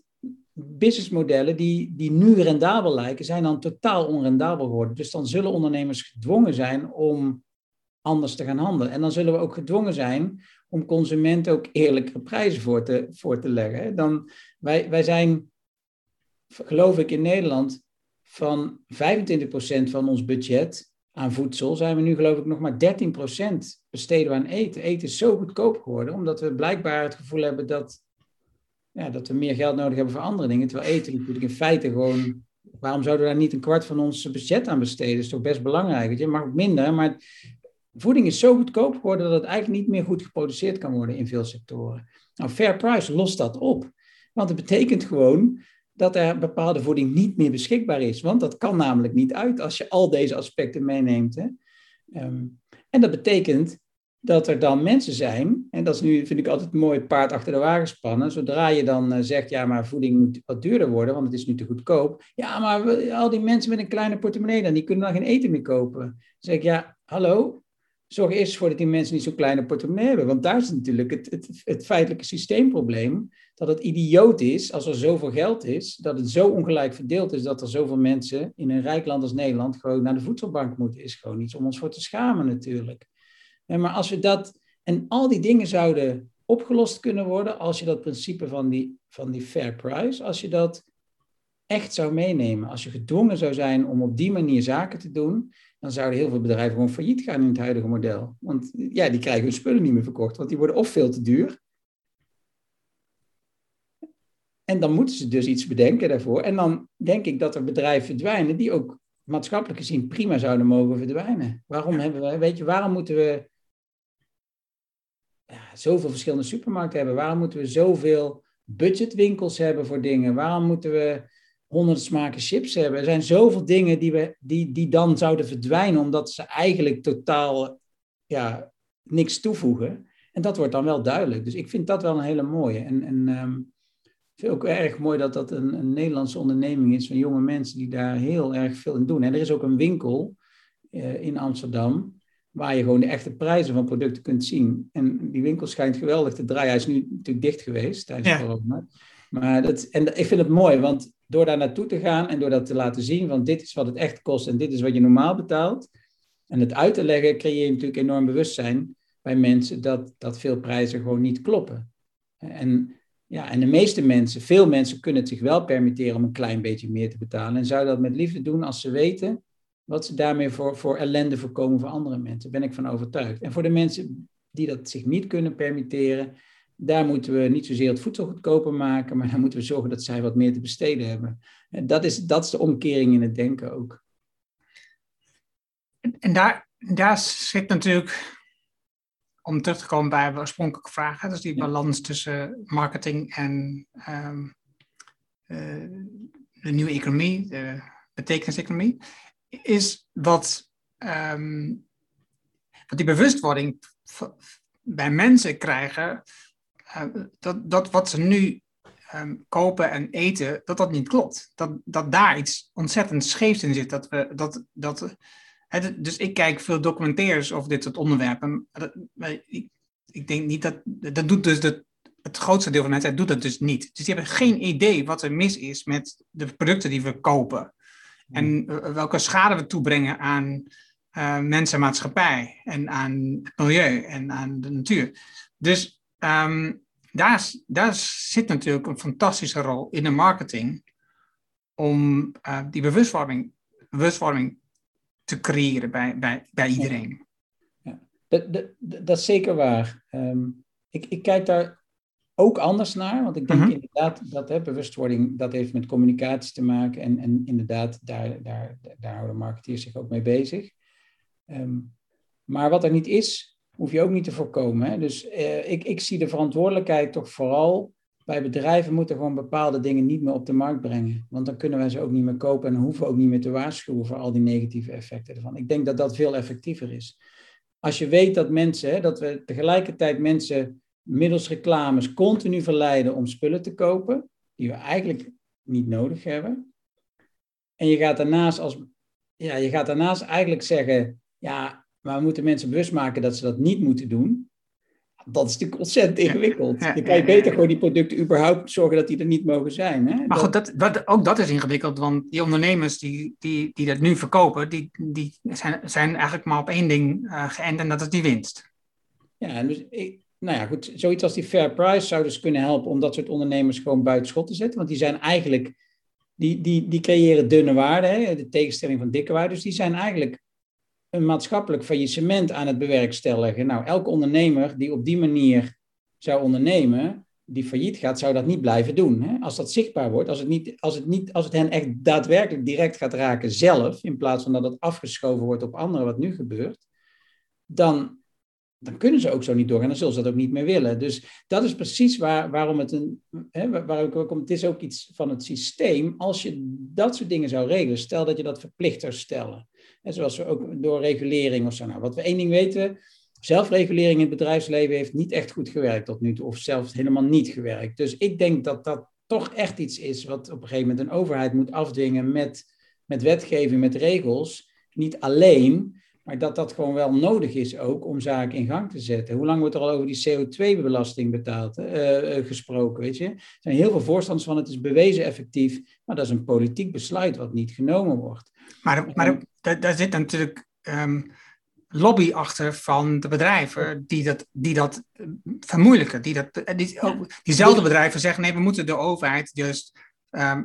businessmodellen die, die nu rendabel lijken, zijn dan totaal onrendabel geworden. Dus dan zullen ondernemers gedwongen zijn om anders te gaan handelen. En dan zullen we ook gedwongen zijn om consumenten ook eerlijke prijzen voor te, voor te leggen. Dan, wij, wij zijn, geloof ik, in Nederland van 25% van ons budget aan voedsel, zijn we nu geloof ik nog maar 13% besteden aan eten. Eten is zo goedkoop geworden, omdat we blijkbaar het gevoel hebben dat ja, dat we meer geld nodig hebben voor andere dingen. Terwijl eten natuurlijk in feite gewoon. Waarom zouden we daar niet een kwart van ons budget aan besteden? Dat is toch best belangrijk. Je mag minder, maar voeding is zo goedkoop geworden dat het eigenlijk niet meer goed geproduceerd kan worden in veel sectoren. Nou, fair price lost dat op. Want het betekent gewoon dat er bepaalde voeding niet meer beschikbaar is. Want dat kan namelijk niet uit als je al deze aspecten meeneemt. Hè. Ehm, en dat betekent dat er dan mensen zijn, en dat is nu, vind ik altijd een mooi paard achter de wagen spannen, zodra je dan uh, zegt, ja, maar voeding moet wat duurder worden, want het is nu te goedkoop. Ja, maar al die mensen met een kleine portemonnee, dan, die kunnen dan geen eten meer kopen. Dan zeg ik, ja, hallo, zorg eerst voor dat die mensen niet zo'n kleine portemonnee hebben, want daar is natuurlijk het, het, het feitelijke systeemprobleem, dat het idioot is, als er zoveel geld is, dat het zo ongelijk verdeeld is, dat er zoveel mensen in een rijk land als Nederland gewoon naar de voedselbank moeten, is gewoon iets om ons voor te schamen natuurlijk. Maar als we dat, en al die dingen zouden opgelost kunnen worden als je dat principe van die, van die fair price, als je dat echt zou meenemen, als je gedwongen zou zijn om op die manier zaken te doen, dan zouden heel veel bedrijven gewoon failliet gaan in het huidige model. Want ja, die krijgen hun spullen niet meer verkocht, want die worden of veel te duur. En dan moeten ze dus iets bedenken daarvoor. En dan denk ik dat er bedrijven verdwijnen die ook maatschappelijk gezien prima zouden mogen verdwijnen. Waarom hebben we, weet je, waarom moeten we ja, zoveel verschillende supermarkten hebben? Waarom moeten we zoveel budgetwinkels hebben voor dingen? Waarom moeten we honderden smaken chips hebben? Er zijn zoveel dingen die, we, die, die dan zouden verdwijnen, omdat ze eigenlijk totaal ja, niks toevoegen. En dat wordt dan wel duidelijk. Dus ik vind dat wel een hele mooie. En, en um, ik vind ook erg mooi dat dat een, een, Nederlandse onderneming is van jonge mensen die daar heel erg veel in doen. En er is ook een winkel uh, in Amsterdam waar je gewoon de echte prijzen van producten kunt zien. En die winkel schijnt geweldig te draaien. Hij is nu natuurlijk dicht geweest tijdens ja. corona. Maar dat, en ik vind het mooi, want door daar naartoe te gaan en door dat te laten zien, van dit is wat het echt kost en dit is wat je normaal betaalt, en het uit te leggen, creëer je natuurlijk enorm bewustzijn bij mensen dat, dat veel prijzen gewoon niet kloppen. En, ja, en de meeste mensen, veel mensen kunnen het zich wel permitteren om een klein beetje meer te betalen en zouden dat met liefde doen als ze weten wat ze daarmee voor, voor ellende voorkomen voor andere mensen. Daar ben ik van overtuigd. En voor de mensen die dat zich niet kunnen permitteren, daar moeten we niet zozeer het voedsel goedkoper maken, maar dan moeten we zorgen dat zij wat meer te besteden hebben. En dat is, dat is de omkering in het denken ook. En daar, daar zit natuurlijk, om terug te komen bij de oorspronkelijke vraag, dus die balans tussen marketing en um, uh, de nieuwe economie, de betekeniseconomie is wat, um, wat die bewustwording bij mensen krijgen, dat, dat wat ze nu um, kopen en eten, dat dat niet klopt. Dat, dat daar iets ontzettend scheefs in zit. Dat we, dat, dat, dus ik kijk veel documentaires over dit soort onderwerpen. Dat, ik, ik, denk niet dat, dat doet dus de, het grootste deel van mensen doet dat dus niet. Dus die hebben geen idee wat er mis is met de producten die we kopen. En hmm. welke schade we toebrengen aan uh, mensen en maatschappij. En aan het milieu en aan de natuur. Dus um, daar, daar zit natuurlijk een fantastische rol in de marketing. Om uh, die bewustwording, bewustwording te creëren bij, bij, bij iedereen. Ja. Dat, dat, dat is zeker waar. Um, ik, ik kijk daar ook anders naar. Want ik denk mhm. inderdaad dat hè, bewustwording, dat heeft met communicatie te maken. En, en inderdaad, daar, daar, daar houden marketeers zich ook mee bezig. Ehm, maar wat er niet is, hoef je ook niet te voorkomen. Hè? Dus uh, ik, ik zie de verantwoordelijkheid toch vooral bij bedrijven moeten gewoon bepaalde dingen niet meer op de markt brengen. Want dan kunnen wij ze ook niet meer kopen en hoeven we ook niet meer te waarschuwen voor al die negatieve effecten ervan. Ik denk dat dat veel effectiever is. Als je weet dat mensen, dat we tegelijkertijd mensen middels reclames continu verleiden om spullen te kopen, die we eigenlijk niet nodig hebben. En je gaat daarnaast, als, ja, je gaat daarnaast eigenlijk zeggen, ja, maar we moeten mensen bewust maken dat ze dat niet moeten doen dat is natuurlijk ontzettend ingewikkeld. Je kan je beter gewoon die producten überhaupt zorgen dat die er niet mogen zijn. Hè? Maar goed, dat, dat, ook dat is ingewikkeld, want die ondernemers die, die, die dat nu verkopen, die, die zijn, zijn eigenlijk maar op één ding uh, geënt en dat is die winst. Ja, dus ik, nou ja, goed, zoiets als die fair price zou dus kunnen helpen om dat soort ondernemers gewoon buiten schot te zetten, want die zijn eigenlijk, die, die, die creëren dunne waarde, hè, de tegenstelling van dikke waarde, dus die zijn eigenlijk een maatschappelijk faillissement aan het bewerkstelligen. Nou, elke ondernemer die op die manier zou ondernemen, die failliet gaat, zou dat niet blijven doen. Hè? Als dat zichtbaar wordt, als het, niet, als, het niet, als het hen echt daadwerkelijk direct gaat raken zelf, in plaats van dat het afgeschoven wordt op anderen, wat nu gebeurt, dan, dan kunnen ze ook zo niet doorgaan. Dan zullen ze dat ook niet meer willen. Dus dat is precies waar, waarom het een. Hè, waar ik ook, het is ook iets van het systeem. Als je dat soort dingen zou regelen, stel dat je dat verplicht zou stellen. En zoals we ook door regulering of zo. Nou, wat we één ding weten. Zelfregulering in het bedrijfsleven heeft niet echt goed gewerkt tot nu toe, of zelfs helemaal niet gewerkt. Dus ik denk dat dat toch echt iets is wat op een gegeven moment een overheid moet afdwingen met, met wetgeving, met regels. Niet alleen, maar dat dat gewoon wel nodig is ook om zaken in gang te zetten. Hoe lang wordt er al over die CO2-belasting betaald, uh, gesproken, weet je? Er zijn heel veel voorstanders van, het is bewezen effectief, maar dat is een politiek besluit wat niet genomen wordt. Maar, maar daar, daar zit natuurlijk um, lobby achter van de bedrijven die dat, die dat vermoeilijken. Die dat, die, ook, diezelfde bedrijven zeggen, nee, we moeten de overheid juist um,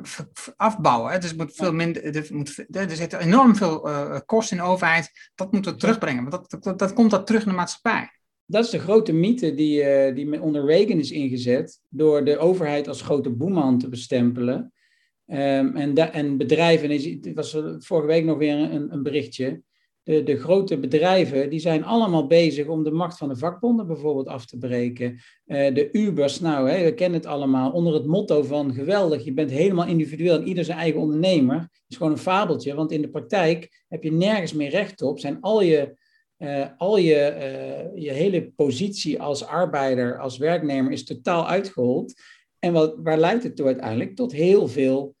afbouwen. Hè. Dus het moet veel minder, er, moet, er zitten enorm veel uh, kosten in de overheid. Dat moeten we terugbrengen, want dat, dat, dat komt dat terug in de maatschappij. Dat is de grote mythe die, uh, die onder Reagan is ingezet door de overheid als grote boeman te bestempelen. Um, en, en bedrijven, het was vorige week nog weer een, een berichtje. De, de, grote bedrijven die zijn allemaal bezig om de macht van de vakbonden bijvoorbeeld af te breken. Uh, de Ubers, nou, hè, we kennen het allemaal, onder het motto van geweldig, je bent helemaal individueel en ieder zijn eigen ondernemer. is gewoon een fabeltje, want in de praktijk heb je nergens meer recht op. Zijn al je, uh, al je, uh, je hele positie als arbeider, als werknemer is totaal uitgehold. En wat, waar leidt het toe uiteindelijk? Tot heel veel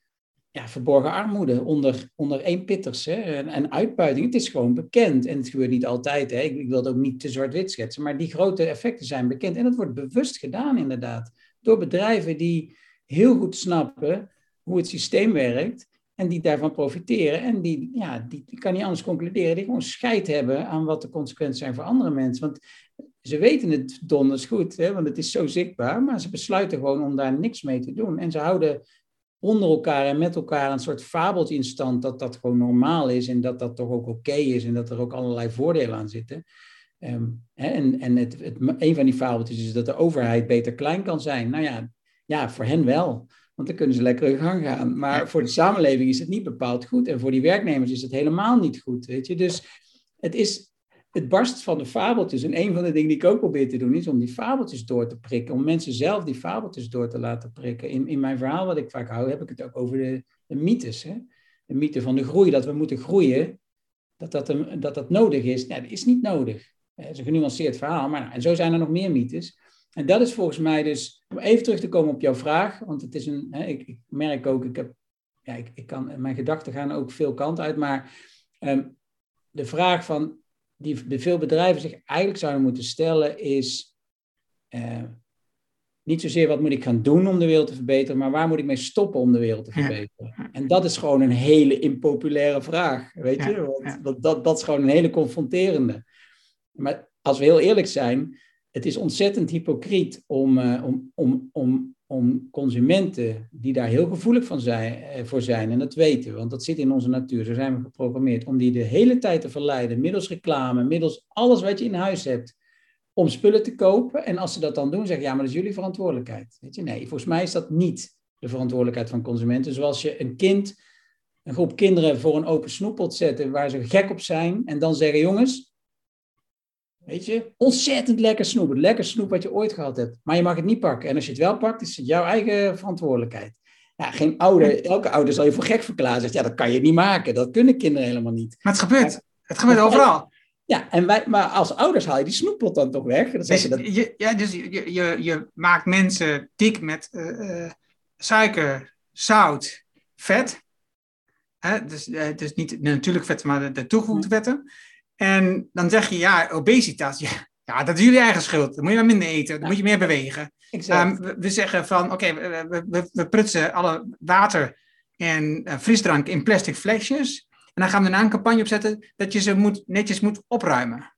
ja, verborgen armoede onder, onder eenpitters hè, en, en uitbuiting. Het is gewoon bekend en het gebeurt niet altijd. Hè. Ik, wil het ook niet te zwart-wit schetsen, maar die grote effecten zijn bekend. En dat wordt bewust gedaan inderdaad door bedrijven die heel goed snappen hoe het systeem werkt en die daarvan profiteren. En die, ja, die, die kan niet anders concluderen, die gewoon scheid hebben aan wat de consequenties zijn voor andere mensen. Want ze weten het donders goed, hè, want het is zo zichtbaar, maar ze besluiten gewoon om daar niks mee te doen. En ze houden onder elkaar en met elkaar een soort fabeltje in stand dat dat gewoon normaal is en dat dat toch ook oké is en dat er ook allerlei voordelen aan zitten. Um, hè, en en het, het, een van die fabeltjes is dat de overheid beter klein kan zijn. Nou ja, ja, voor hen wel. Want dan kunnen ze lekker in gang gaan. Maar voor de samenleving is het niet bepaald goed. En voor die werknemers is het helemaal niet goed. Weet je? Dus het is het barst van de fabeltjes. En een van de dingen die ik ook probeer te doen, is om die fabeltjes door te prikken. Om mensen zelf die fabeltjes door te laten prikken. In, in mijn verhaal, wat ik vaak hou, heb ik het ook over de, mythes. Hè? De mythe van de groei, dat we moeten groeien. Dat dat, een, dat, dat nodig is. Nee, dat is niet nodig. Het is een genuanceerd verhaal. Maar, nou, en zo zijn er nog meer mythes. En dat is volgens mij dus, om even terug te komen op jouw vraag. Want het is een, hè, ik, ik merk ook, ik heb, ja, ik, ik kan, mijn gedachten gaan ook veel kanten uit. Maar um, de vraag van die veel bedrijven zich eigenlijk zouden moeten stellen is uh, niet zozeer wat moet ik gaan doen om de wereld te verbeteren, maar waar moet ik mee stoppen om de wereld te verbeteren? En dat is gewoon een hele impopulaire vraag, weet je? Want, want dat, dat is gewoon een hele confronterende. Maar als we heel eerlijk zijn, het is ontzettend hypocriet om, uh, om, om, om om consumenten die daar heel gevoelig van zijn, eh, voor zijn, en dat weten we, want dat zit in onze natuur, zo zijn we geprogrammeerd, om die de hele tijd te verleiden, middels reclame, middels alles wat je in huis hebt, om spullen te kopen. En als ze dat dan doen, zeggen ja, maar dat is jullie verantwoordelijkheid. Weet je? Nee, volgens mij is dat niet de verantwoordelijkheid van consumenten. Zoals je een kind, een groep kinderen voor een open snoeppot zetten waar ze gek op zijn en dan zeggen, jongens, Weet je, ontzettend lekker snoep. Het lekker snoep wat je ooit gehad hebt. Maar je mag het niet pakken. En als je het wel pakt, is het jouw eigen verantwoordelijkheid. Ja, geen ouder, elke ouder zal je voor gek verklaren. Zegt, ja, dat kan je niet maken. Dat kunnen kinderen helemaal niet. Maar het gebeurt. Het gebeurt overal. Ja, en wij, maar als ouders haal je die snoeppot dan toch weg. Dan Dus, je dat, je, ja, dus je, je, je maakt mensen dik met eh, eh, suiker, zout, vet. Hè? Dus, eh, dus niet de natuurlijk vetten, maar de, de toegevoegde vetten. En dan zeg je, ja, obesitas, [LAUGHS] ja, ja, dat is jullie eigen schuld. Dan moet je maar minder eten, dan moet je meer bewegen. Ehm, we, we zeggen van, oké, we, we, we, we prutsen alle water en eh, frisdrank in plastic flesjes. En dan gaan we daarna een campagne opzetten dat je ze moet, netjes moet opruimen.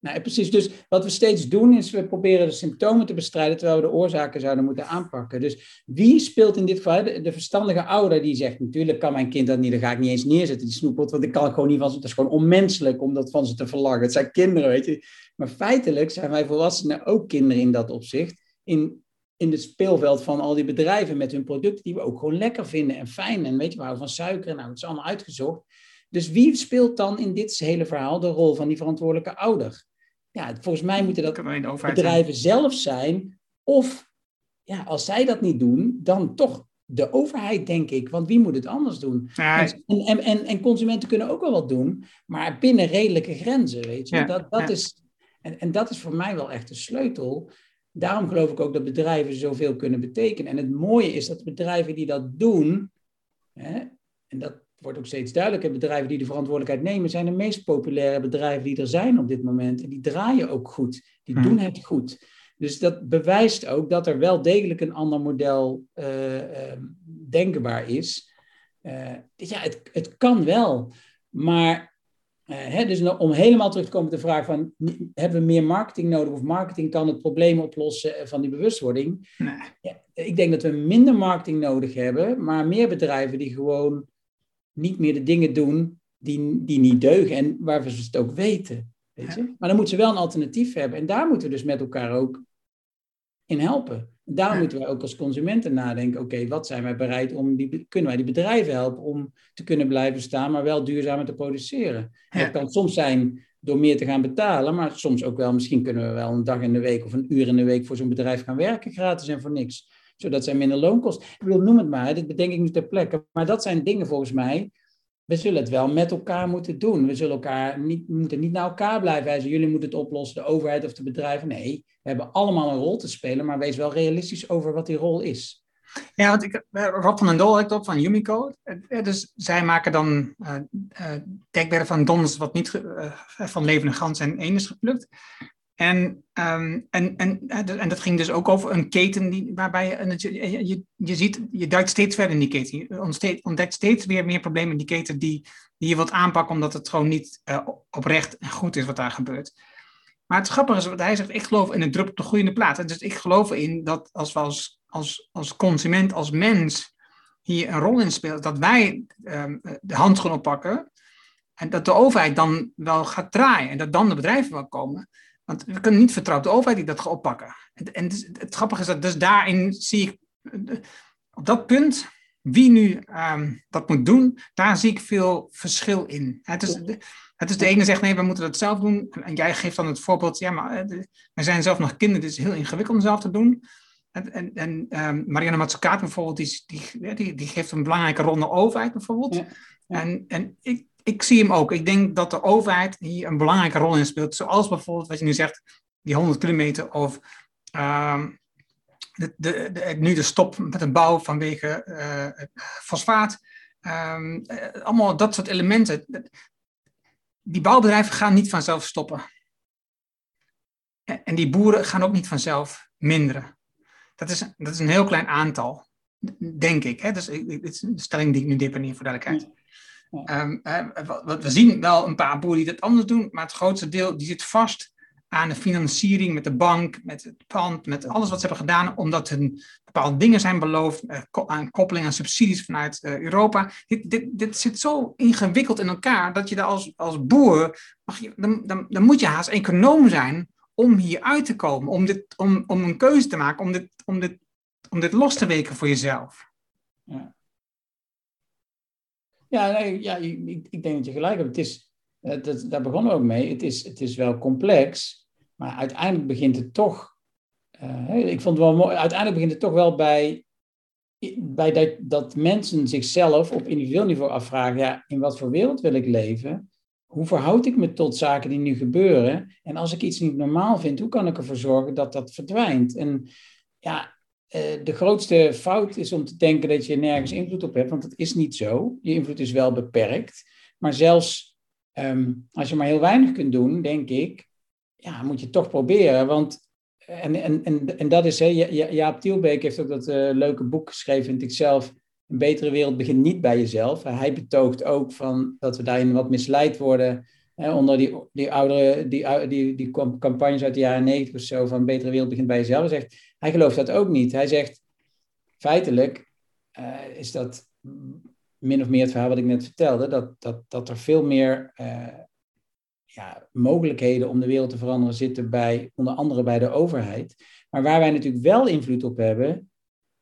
Nou, precies. Dus wat we steeds doen, is we proberen de symptomen te bestrijden, terwijl we de oorzaken zouden moeten aanpakken. Dus wie speelt in dit geval? De, verstandige ouder die zegt, natuurlijk kan mijn kind dat niet, dan ga ik niet eens neerzetten, die snoepot, want ik kan gewoon niet van ze, het is gewoon onmenselijk om dat van ze te verlangen. Het zijn kinderen, weet je. Maar feitelijk zijn wij volwassenen ook kinderen in dat opzicht, in, in het speelveld van al die bedrijven met hun producten die we ook gewoon lekker vinden en fijn. En weet je, we houden van suiker, nou, het is allemaal uitgezocht. Dus wie speelt dan in dit hele verhaal de rol van die verantwoordelijke ouder? Ja, volgens mij moeten dat bedrijven zelf zijn. Of ja, als zij dat niet doen, dan toch de overheid, denk ik. Want wie moet het anders doen? Ja, En, en, en, en consumenten kunnen ook wel wat doen, maar binnen redelijke grenzen, weet je. Ja, dat, dat ja. is, en, en dat is voor mij wel echt de sleutel. Daarom geloof ik ook dat bedrijven zoveel kunnen betekenen. En het mooie is dat bedrijven die dat doen, hè, en dat wordt ook steeds duidelijker, bedrijven die de verantwoordelijkheid nemen, zijn de meest populaire bedrijven die er zijn op dit moment. En die draaien ook goed. Die Mhm. doen het goed. Dus dat bewijst ook dat er wel degelijk een ander model eh, eh, denkbaar is. Dus ja, het, het kan wel. Maar eh, hè, dus nou, om helemaal terug te komen op de vraag van, hebben we meer marketing nodig of marketing kan het probleem oplossen van die bewustwording? nee. Ja, ik denk dat we minder marketing nodig hebben, maar meer bedrijven die gewoon niet meer de dingen doen die, die niet deugen en waarvan ze het ook weten. Weet je? Maar dan moeten ze wel een alternatief hebben en daar moeten we dus met elkaar ook in helpen. Ja. moeten wij ook als consumenten nadenken, oké, wat zijn wij bereid om, die, kunnen wij die bedrijven helpen om te kunnen blijven staan, maar wel duurzamer te produceren. En Ja. Dat kan soms zijn door meer te gaan betalen, maar soms ook wel, misschien kunnen we wel een dag in de week of een uur in de week voor zo'n bedrijf gaan werken, gratis en voor niks. Zodat zij minder loon kost. Ik bedoel, noem het maar, dit bedenk ik nu ter plekke. Maar dat zijn dingen volgens mij, we zullen het wel met elkaar moeten doen. We zullen elkaar niet, moeten niet naar elkaar blijven wijzen. Jullie moeten het oplossen, de overheid of de bedrijven. Nee, we hebben allemaal een rol te spelen, maar wees wel realistisch over wat die rol is. Ja, want ik, eh, Rob van den Dol het op van Umico. Eh, Dus zij maken dan dekbedden van dons wat niet eh, van levende gans en is geplukt. En, ehm, en, en, eh, de- en dat ging dus ook over een keten die, waarbij je, en je, je, ziet, je duikt steeds verder in die keten. Je ontdekt steeds weer meer problemen in die keten die, die je wilt aanpakken, omdat het gewoon niet eh, oprecht en goed is wat daar gebeurt. Maar het grappige is wat hij zegt, ik geloof in een drup op de groeiende plaat. En Dus ik geloof in dat als we als, als, als consument, als mens hier een rol in spelen, dat wij ehm, de handschoen oppakken en dat de overheid dan wel gaat draaien en dat dan de bedrijven wel komen. Want we kunnen niet vertrouwen op de overheid die dat gaat oppakken. En, en dus het grappige is dat dus daarin zie ik, op dat punt, wie nu ehm, dat moet doen, daar zie ik veel verschil in. Het is, de, het is de ene zegt nee, we moeten dat zelf doen. En, en jij geeft dan het voorbeeld, ja, maar eh, wij zijn zelf nog kinderen, het is heel ingewikkeld om zelf te doen. En, en, en ehm, Marianne Mazzucato bijvoorbeeld, die, die, die, die geeft een belangrijke rol naar overheid bijvoorbeeld. Ja, ja. En, en ik, ik zie hem ook. Ik denk dat de overheid hier een belangrijke rol in speelt. Zoals bijvoorbeeld wat je nu zegt, die 100 kilometer of ehm, de, de, nu de stop met de bouw vanwege eh, fosfaat. Eh, allemaal dat soort elementen. Die bouwbedrijven gaan niet vanzelf stoppen. En die boeren gaan ook niet vanzelf minderen. Dat is, dat is een heel klein aantal, denk ik. Hè? Dus, dit is een stelling die ik nu deponeer voor duidelijkheid. Ehm, we zien wel een paar boeren die dat anders doen, maar het grootste deel die zit vast aan de financiering met de bank, met het pand, met alles wat ze hebben gedaan, omdat hun bepaalde dingen zijn beloofd, eh, aan koppeling aan subsidies vanuit eh, Europa. Dit, dit, dit zit zo ingewikkeld in elkaar dat je daar als, als boer, mag je, dan, dan, dan moet je haast econoom zijn om hier uit te komen, om, dit, om, om een keuze te maken, om dit, om, dit, om dit los te weken voor jezelf. Ja, nee, ja ik, denk dat je gelijk hebt. Het is, dat, daar begonnen we ook mee. Het is, het is wel complex, maar uiteindelijk begint het toch. Uh, ik vond het wel mooi. Uiteindelijk begint het toch wel bij, bij dat, dat mensen zichzelf op individueel niveau afvragen: ja, in wat voor wereld wil ik leven? Hoe verhoud ik me tot zaken die nu gebeuren? En als ik iets niet normaal vind, hoe kan ik ervoor zorgen dat dat verdwijnt? En ja, de grootste fout is om te denken dat je nergens invloed op hebt, want dat is niet zo. Je invloed is wel beperkt. Maar zelfs um, als je maar heel weinig kunt doen, denk ik, ja, moet je toch proberen. Want, en, en, en, en dat is, hè, ja, Jaap Tielbeek heeft ook dat uh, leuke boek geschreven, vind ik zelf. Een betere wereld begint niet bij jezelf. Hij betoogt ook van dat we daarin wat misleid worden. Hè, onder die, die oudere die, die, die campagnes uit de jaren negentig of zo van betere wereld begint bij jezelf. Hij, zegt, hij gelooft dat ook niet. Hij zegt feitelijk uh, is dat min of meer het verhaal wat ik net vertelde, dat, dat, dat er veel meer uh, ja, mogelijkheden om de wereld te veranderen zitten bij, onder andere bij de overheid. Maar waar wij natuurlijk wel invloed op hebben,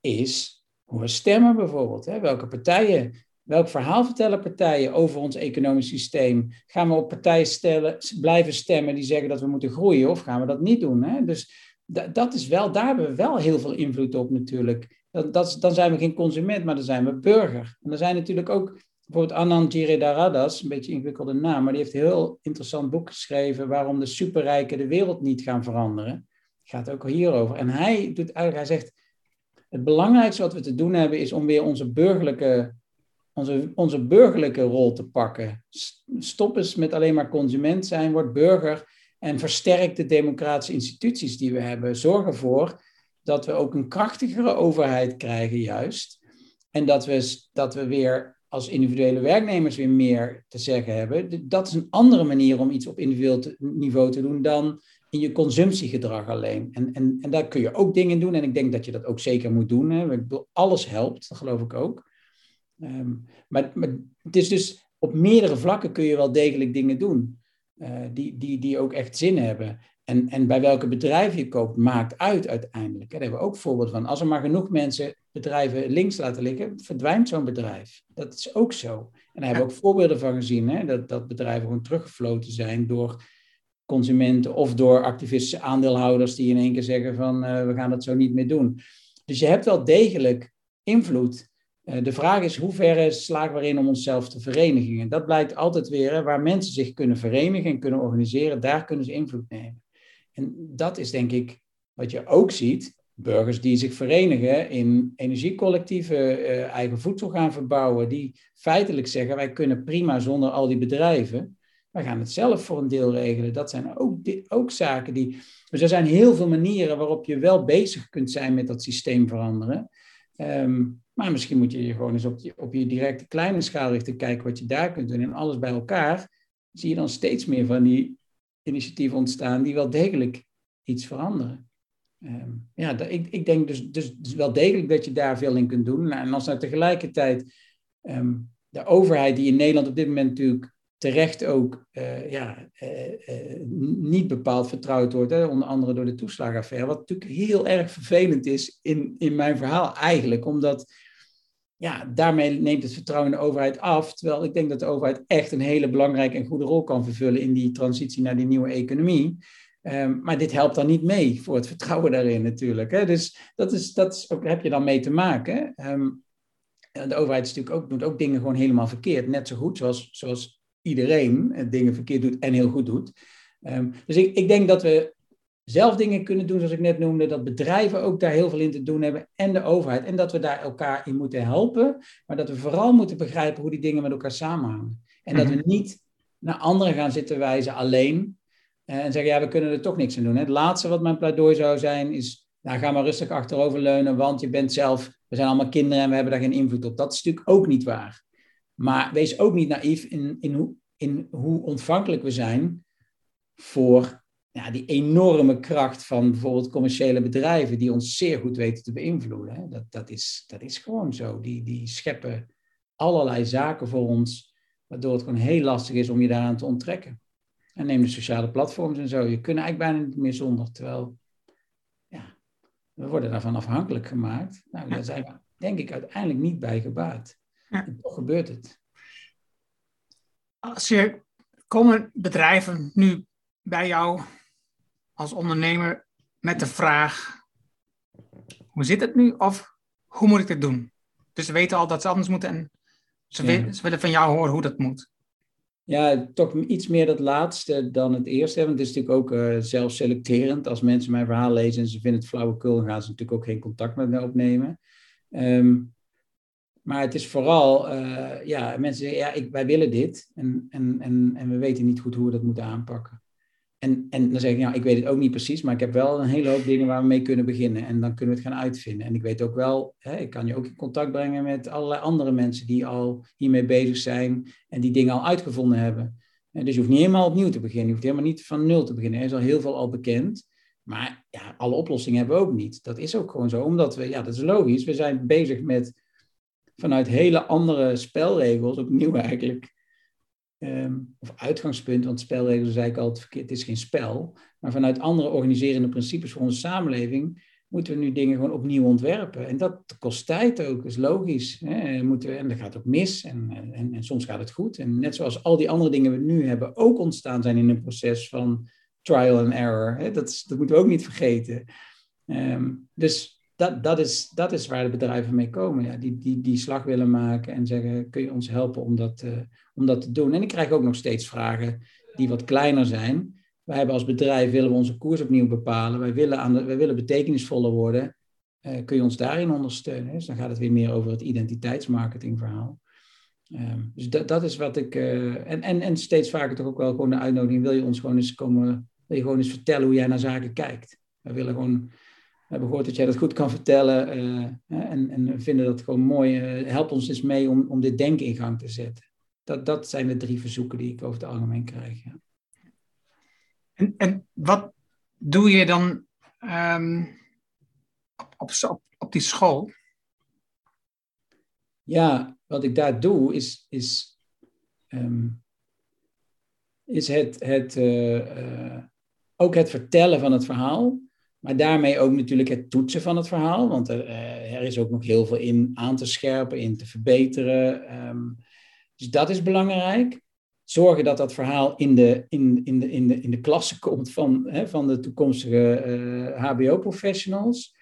is hoe we stemmen bijvoorbeeld. Hè? Welke partijen, welk verhaal vertellen partijen over ons economisch systeem? Gaan we op partijen stellen, blijven stemmen die zeggen dat we moeten groeien of gaan we dat niet doen? Hè? Dus dat is wel, daar hebben we wel heel veel invloed op natuurlijk dan, dat, dan zijn we geen consument, maar dan zijn we burger. En er zijn natuurlijk ook bijvoorbeeld Anand Giridharadas, een beetje een ingewikkelde naam, maar die heeft een heel interessant boek geschreven waarom de superrijken de wereld niet gaan veranderen. Het gaat ook hierover. En hij doet eigenlijk, hij zegt, het belangrijkste wat we te doen hebben is om weer onze burgerlijke, onze, onze burgerlijke rol te pakken. Stop eens met alleen maar consument zijn, word burger en versterk de democratische instituties die we hebben. Zorg ervoor dat we ook een krachtigere overheid krijgen, juist. En dat we, dat we weer als individuele werknemers weer meer te zeggen hebben. Dat is een andere manier om iets op individueel niveau te doen dan in je consumptiegedrag alleen. En, en, en daar kun je ook dingen doen. En ik denk dat je dat ook zeker moet doen. Hè. Alles helpt, dat geloof ik ook. Ehm, maar het is dus op meerdere vlakken kun je wel degelijk dingen doen. Uh, die, die, die ook echt zin hebben. En, en bij welke bedrijven je koopt, maakt uit uiteindelijk. Daar hebben we ook voorbeeld van. Als er maar genoeg mensen bedrijven links laten liggen, verdwijnt zo'n bedrijf. Dat is ook zo. En daar hebben we ook voorbeelden van gezien, hè? Dat, dat bedrijven gewoon teruggefloten zijn door consumenten of door activistische aandeelhouders die in één keer zeggen van uh, we gaan dat zo niet meer doen. Dus je hebt wel degelijk invloed. Uh, de vraag is hoe ver slagen we erin om onszelf te verenigen. En dat blijkt altijd weer, waar mensen zich kunnen verenigen en kunnen organiseren, daar kunnen ze invloed nemen. En dat is denk ik wat je ook ziet. Burgers die zich verenigen in energiecollectieven, uh, eigen voedsel gaan verbouwen, die feitelijk zeggen wij kunnen prima zonder al die bedrijven. Wij gaan het zelf voor een deel regelen. Dat zijn ook, ook zaken die. Dus er zijn heel veel manieren waarop je wel bezig kunt zijn met dat systeem veranderen. Um, maar misschien moet je je gewoon eens op op je directe kleine schaal richten, kijken wat je daar kunt doen. En alles bij elkaar zie je dan steeds meer van die initiatieven ontstaan die wel degelijk iets veranderen. Um, ja, ik, ik denk dus, dus, dus, wel degelijk dat je daar veel in kunt doen. Nou, en als nou tegelijkertijd um, de overheid, die in Nederland op dit moment natuurlijk terecht ook uh, ja, uh, uh, niet bepaald vertrouwd wordt, hè, onder andere door de toeslagenaffaire, wat natuurlijk heel erg vervelend is in, in mijn verhaal eigenlijk, omdat ja, daarmee neemt het vertrouwen in de overheid af. Terwijl ik denk dat de overheid echt een hele belangrijke en goede rol kan vervullen in die transitie naar die nieuwe economie. Um, maar dit helpt dan niet mee voor het vertrouwen daarin natuurlijk. Hè? Dus dat, is, dat is ook, heb je dan mee te maken. Um, de overheid natuurlijk ook, doet ook dingen gewoon helemaal verkeerd. Net zo goed zoals, zoals iedereen dingen verkeerd doet en heel goed doet. Um, dus ik, ik denk dat we zelf dingen kunnen doen, zoals ik net noemde, dat bedrijven ook daar heel veel in te doen hebben en de overheid. En dat we daar elkaar in moeten helpen, maar dat we vooral moeten begrijpen hoe die dingen met elkaar samenhangen. En dat we mhm. niet naar anderen gaan zitten wijzen alleen eh, en zeggen, ja, we kunnen er toch niks aan doen. Het laatste wat mijn pleidooi zou zijn is, nou, ga maar rustig achteroverleunen, want je bent zelf, we zijn allemaal kinderen en we hebben daar geen invloed op. Dat is natuurlijk ook niet waar. Maar wees ook niet naïef in, in, hoe, in hoe ontvankelijk we zijn voor ja, die enorme kracht van bijvoorbeeld commerciële bedrijven die ons zeer goed weten te beïnvloeden. Hè. Dat, dat, is, dat is gewoon zo. Die, die scheppen allerlei zaken voor ons, waardoor het gewoon heel lastig is om je daaraan te onttrekken. En neem de sociale platforms en zo. Je kunt eigenlijk bijna niet meer zonder. Terwijl, ja, we worden daarvan afhankelijk gemaakt. Nou, daar zijn we denk ik uiteindelijk niet bij gebaat. En toch gebeurt het. Als je komen bedrijven nu bij jou als ondernemer met de vraag: hoe zit het nu of hoe moet ik dit doen? Dus ze weten al dat ze anders moeten en ze, Ja. ze willen van jou horen hoe dat moet. Ja, toch iets meer dat laatste dan het eerste. Want het is natuurlijk ook eh, zelfselecterend. Als mensen mijn verhaal lezen en ze vinden het flauwekul, dan gaan ze natuurlijk ook geen contact met me opnemen. Ehm, maar het is vooral, eh, ja, mensen zeggen, ja, ik, wij willen dit. En, en, en, en we weten niet goed hoe we dat moeten aanpakken. En, en dan zeg ik, ja, ik weet het ook niet precies, maar ik heb wel een hele hoop dingen waar we mee kunnen beginnen. En dan kunnen we het gaan uitvinden. En ik weet ook wel, hè, ik kan je ook in contact brengen met allerlei andere mensen die al hiermee bezig zijn en die dingen al uitgevonden hebben. En dus je hoeft niet helemaal opnieuw te beginnen. Je hoeft helemaal niet van nul te beginnen. Er is al heel veel al bekend. Maar ja, alle oplossingen hebben we ook niet. Dat is ook gewoon zo. Omdat we, ja, dat is logisch. We zijn bezig met vanuit hele andere spelregels, opnieuw eigenlijk. Ehm, of uitgangspunt, want spelregels is eigenlijk altijd verkeerd. Het is geen spel. Maar vanuit andere organiserende principes voor onze samenleving moeten we nu dingen gewoon opnieuw ontwerpen. En dat kost tijd ook, is logisch. Hè? Moeten en dat gaat ook mis en, en, en soms gaat het goed. En net zoals al die andere dingen we nu hebben ook ontstaan zijn in een proces van trial and error. Hè? Dat, is, dat moeten we ook niet vergeten. Ehm, dus dat, dat, is, dat is waar de bedrijven mee komen. Ja, die, die die slag willen maken en zeggen, kun je ons helpen om dat, eh, om dat te doen? En ik krijg ook nog steeds vragen die wat kleiner zijn. Wij hebben als bedrijf willen we onze koers opnieuw bepalen. Wij willen, wij willen betekenisvoller worden. Eh, kun je ons daarin ondersteunen? Dus dan gaat het weer meer over het identiteitsmarketingverhaal. Ehm, dus dat, dat is wat ik. eh, en, en, en steeds vaker toch ook wel gewoon de uitnodiging: wil je ons gewoon eens komen. Wil je gewoon eens vertellen hoe jij naar zaken kijkt? We willen gewoon. We hebben gehoord dat jij dat goed kan vertellen. eh, en, en vinden dat gewoon mooi. eh, help ons eens mee om, om dit denken in gang te zetten. Dat, dat zijn de drie verzoeken die ik over het algemeen krijg. Ja. En, en wat doe je dan ehm, op, op, op, die school? Ja, wat ik daar doe is, is, ehm, is het, het, eh, ook het vertellen van het verhaal. Maar daarmee ook natuurlijk het toetsen van het verhaal. Want er, eh, er is ook nog heel veel in aan te scherpen, in te verbeteren. Ehm, dus dat is belangrijk. Zorgen dat dat verhaal in de, in, in de, in de, in de klasse komt van, hè, van de toekomstige eh, HBO-professionals.